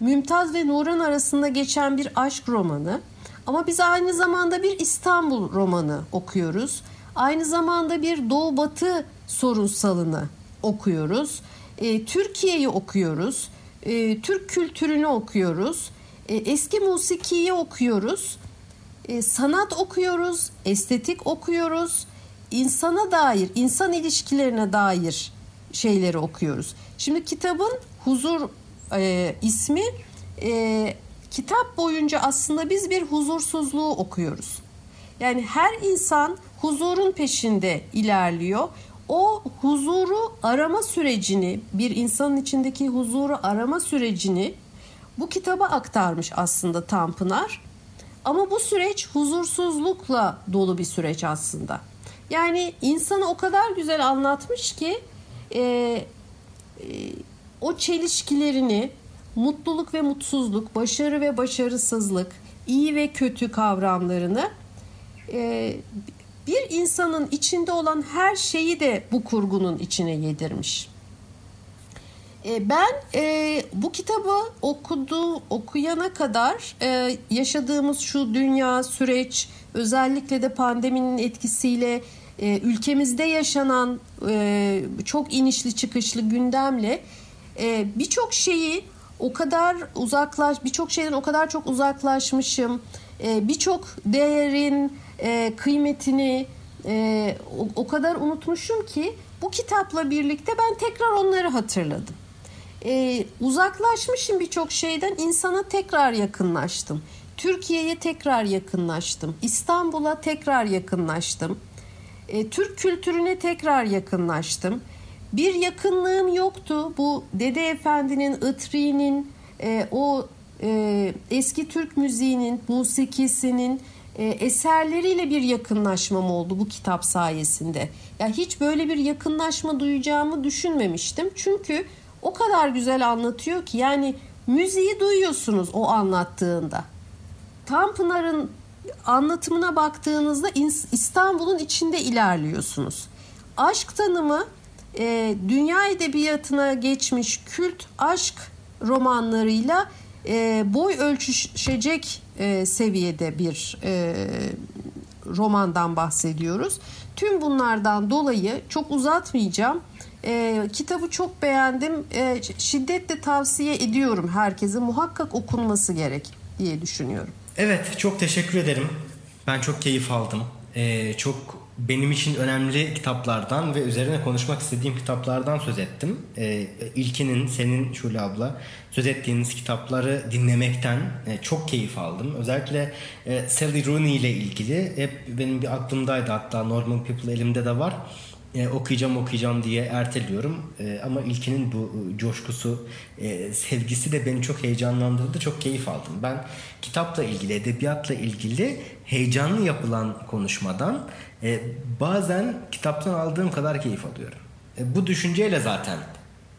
Speaker 1: Mümtaz ve Nuran arasında geçen bir aşk romanı. Ama biz aynı zamanda bir İstanbul romanı okuyoruz. Aynı zamanda bir Doğu Batı sorunsalını okuyoruz. E, Türkiye'yi okuyoruz. E, Türk kültürünü okuyoruz. E, eski musikiyi okuyoruz. E, sanat okuyoruz. Estetik okuyoruz insana dair, insan ilişkilerine dair şeyleri okuyoruz. Şimdi kitabın huzur e, ismi e, kitap boyunca aslında biz bir huzursuzluğu okuyoruz. Yani her insan huzurun peşinde ilerliyor. O huzuru arama sürecini, bir insanın içindeki huzuru arama sürecini bu kitaba aktarmış aslında Tanpınar. Ama bu süreç huzursuzlukla dolu bir süreç aslında. Yani insanı o kadar güzel anlatmış ki e, e, o çelişkilerini, mutluluk ve mutsuzluk, başarı ve başarısızlık, iyi ve kötü kavramlarını e, bir insanın içinde olan her şeyi de bu kurgunun içine yedirmiş. E, ben e, bu kitabı okudu okuyana kadar e, yaşadığımız şu dünya süreç özellikle de pandeminin etkisiyle e, ülkemizde yaşanan e, çok inişli çıkışlı gündemle e, birçok şeyi o kadar uzaklaş birçok şeyden o kadar çok uzaklaşmışım. E, birçok değerin e, kıymetini e, o, o kadar unutmuşum ki bu kitapla birlikte ben tekrar onları hatırladım. E, uzaklaşmışım birçok şeyden insana tekrar yakınlaştım. Türkiye'ye tekrar yakınlaştım. İstanbul'a tekrar yakınlaştım. E, Türk kültürüne tekrar yakınlaştım. Bir yakınlığım yoktu. Bu Dede Efendi'nin, Itri'nin, e, o e, eski Türk müziğinin, musikisinin e, eserleriyle bir yakınlaşmam oldu bu kitap sayesinde. Ya hiç böyle bir yakınlaşma duyacağımı düşünmemiştim. Çünkü o kadar güzel anlatıyor ki yani müziği duyuyorsunuz o anlattığında. Tanpınar'ın anlatımına baktığınızda İstanbul'un içinde ilerliyorsunuz. Aşk tanımı e, dünya edebiyatına geçmiş kült aşk romanlarıyla e, boy ölçüşecek e, seviyede bir e, romandan bahsediyoruz. Tüm bunlardan dolayı çok uzatmayacağım. E, kitabı çok beğendim. E, şiddetle tavsiye ediyorum herkese. Muhakkak okunması gerek diye düşünüyorum.
Speaker 2: Evet çok teşekkür ederim. Ben çok keyif aldım. Ee, çok benim için önemli kitaplardan ve üzerine konuşmak istediğim kitaplardan söz ettim. Ee, ilkinin senin Şule abla söz ettiğiniz kitapları dinlemekten e, çok keyif aldım. Özellikle e, Sally Rooney ile ilgili hep benim bir aklımdaydı hatta Normal People elimde de var e, okuyacağım okuyacağım diye erteliyorum. E, ama ilkinin bu e, coşkusu, e, sevgisi de beni çok heyecanlandırdı. Çok keyif aldım. Ben kitapla ilgili, edebiyatla ilgili heyecanlı yapılan konuşmadan e, bazen kitaptan aldığım kadar keyif alıyorum. E, bu düşünceyle zaten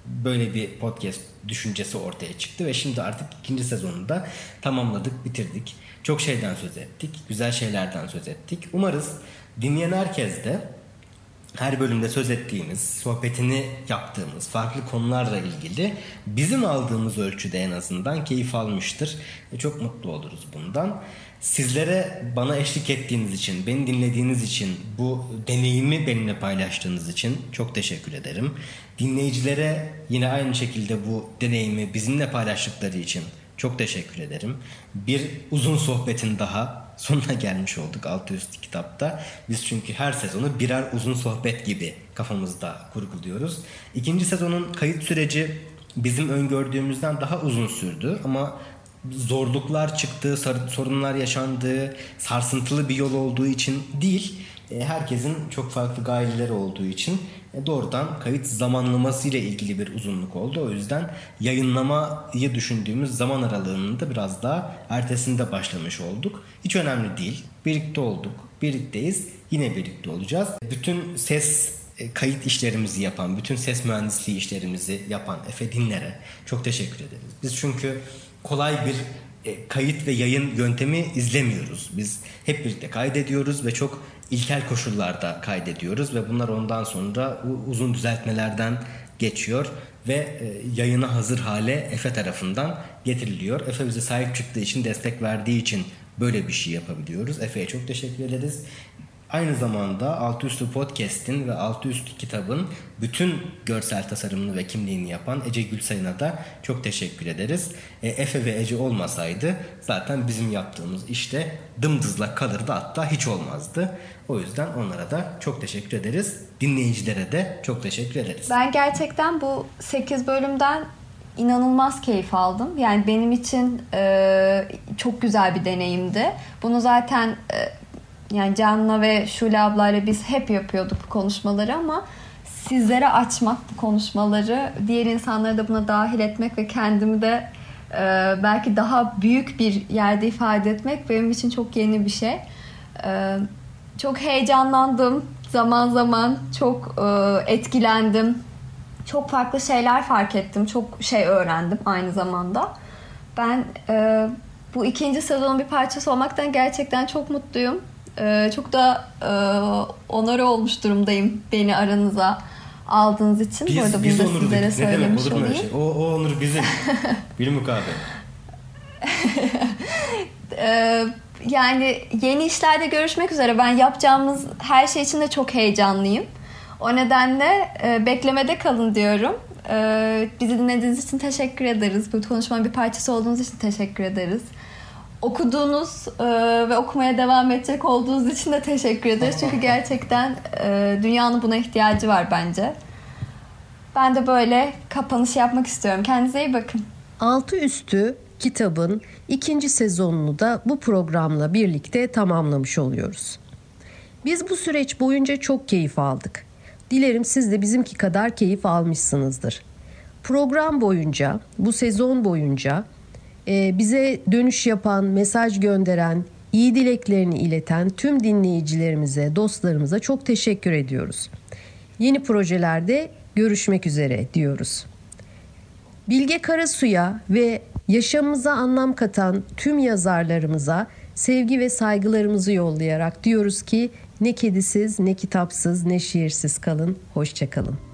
Speaker 2: böyle bir podcast düşüncesi ortaya çıktı ve şimdi artık ikinci sezonunda tamamladık, bitirdik. Çok şeyden söz ettik, güzel şeylerden söz ettik. Umarız dinleyen herkes de her bölümde söz ettiğimiz, sohbetini yaptığımız farklı konularla ilgili bizim aldığımız ölçüde en azından keyif almıştır. Ve çok mutlu oluruz bundan. Sizlere bana eşlik ettiğiniz için, beni dinlediğiniz için, bu deneyimi benimle paylaştığınız için çok teşekkür ederim. Dinleyicilere yine aynı şekilde bu deneyimi bizimle paylaştıkları için çok teşekkür ederim. Bir uzun sohbetin daha sonuna gelmiş olduk altı üstü kitapta. Biz çünkü her sezonu birer uzun sohbet gibi kafamızda kurguluyoruz. İkinci sezonun kayıt süreci bizim öngördüğümüzden daha uzun sürdü ama zorluklar çıktığı, sorunlar yaşandığı, sarsıntılı bir yol olduğu için değil, e, herkesin çok farklı gayeleri olduğu için e, doğrudan kayıt zamanlaması ile ilgili bir uzunluk oldu. O yüzden yayınlamayı düşündüğümüz zaman aralığının da biraz daha ertesinde başlamış olduk. Hiç önemli değil. Birlikte olduk. Birlikteyiz. Yine birlikte olacağız. Bütün ses e, kayıt işlerimizi yapan, bütün ses mühendisliği işlerimizi yapan Efe Dinler'e çok teşekkür ederiz. Biz çünkü kolay bir e, kayıt ve yayın yöntemi izlemiyoruz. Biz hep birlikte kaydediyoruz ve çok ilkel koşullarda kaydediyoruz ve bunlar ondan sonra uzun düzeltmelerden geçiyor ve e, yayına hazır hale Efe tarafından getiriliyor. Efe bize sahip çıktığı için, destek verdiği için böyle bir şey yapabiliyoruz. Efe'ye çok teşekkür ederiz. Aynı zamanda Altı Podcast'in ve Altı kitabın bütün görsel tasarımını ve kimliğini yapan Ece Gülsayın'a da çok teşekkür ederiz. E, Efe ve Ece olmasaydı zaten bizim yaptığımız işte dımdızlak kalırdı hatta hiç olmazdı. O yüzden onlara da çok teşekkür ederiz. Dinleyicilere de çok teşekkür ederiz.
Speaker 3: Ben gerçekten bu 8 bölümden inanılmaz keyif aldım. Yani benim için e, çok güzel bir deneyimdi. Bunu zaten e, yani Can'la ve Şule ablayla biz hep yapıyorduk bu konuşmaları ama sizlere açmak bu konuşmaları, diğer insanları da buna dahil etmek ve kendimi de e, belki daha büyük bir yerde ifade etmek benim için çok yeni bir şey. E, çok heyecanlandım zaman zaman, çok e, etkilendim. Çok farklı şeyler fark ettim, çok şey öğrendim aynı zamanda. Ben e, bu ikinci sezonun bir parçası olmaktan gerçekten çok mutluyum. E, çok da e, onore olmuş durumdayım beni aranıza aldığınız için.
Speaker 2: Biz,
Speaker 3: Burada
Speaker 2: biz
Speaker 3: bunu da sizlere
Speaker 2: dedik. Ne demek olur mu öyle şey? O, o onur bizim. Bilmukabe.
Speaker 3: Ee, yani yeni işlerde görüşmek üzere. Ben yapacağımız her şey için de çok heyecanlıyım. O nedenle e, beklemede kalın diyorum. E, bizi dinlediğiniz için teşekkür ederiz. Bu konuşmanın bir parçası olduğunuz için teşekkür ederiz. Okuduğunuz e, ve okumaya devam edecek olduğunuz için de teşekkür ederiz. Çünkü gerçekten e, dünyanın buna ihtiyacı var bence. Ben de böyle kapanış yapmak istiyorum. Kendinize iyi bakın.
Speaker 1: Altı üstü kitabın ikinci sezonunu da bu programla birlikte tamamlamış oluyoruz. Biz bu süreç boyunca çok keyif aldık. Dilerim siz de bizimki kadar keyif almışsınızdır. Program boyunca, bu sezon boyunca bize dönüş yapan, mesaj gönderen, iyi dileklerini ileten tüm dinleyicilerimize, dostlarımıza çok teşekkür ediyoruz. Yeni projelerde görüşmek üzere diyoruz. Bilge Karasu'ya ve yaşamımıza anlam katan tüm yazarlarımıza sevgi ve saygılarımızı yollayarak diyoruz ki ne kedisiz, ne kitapsız, ne şiirsiz kalın. Hoşçakalın.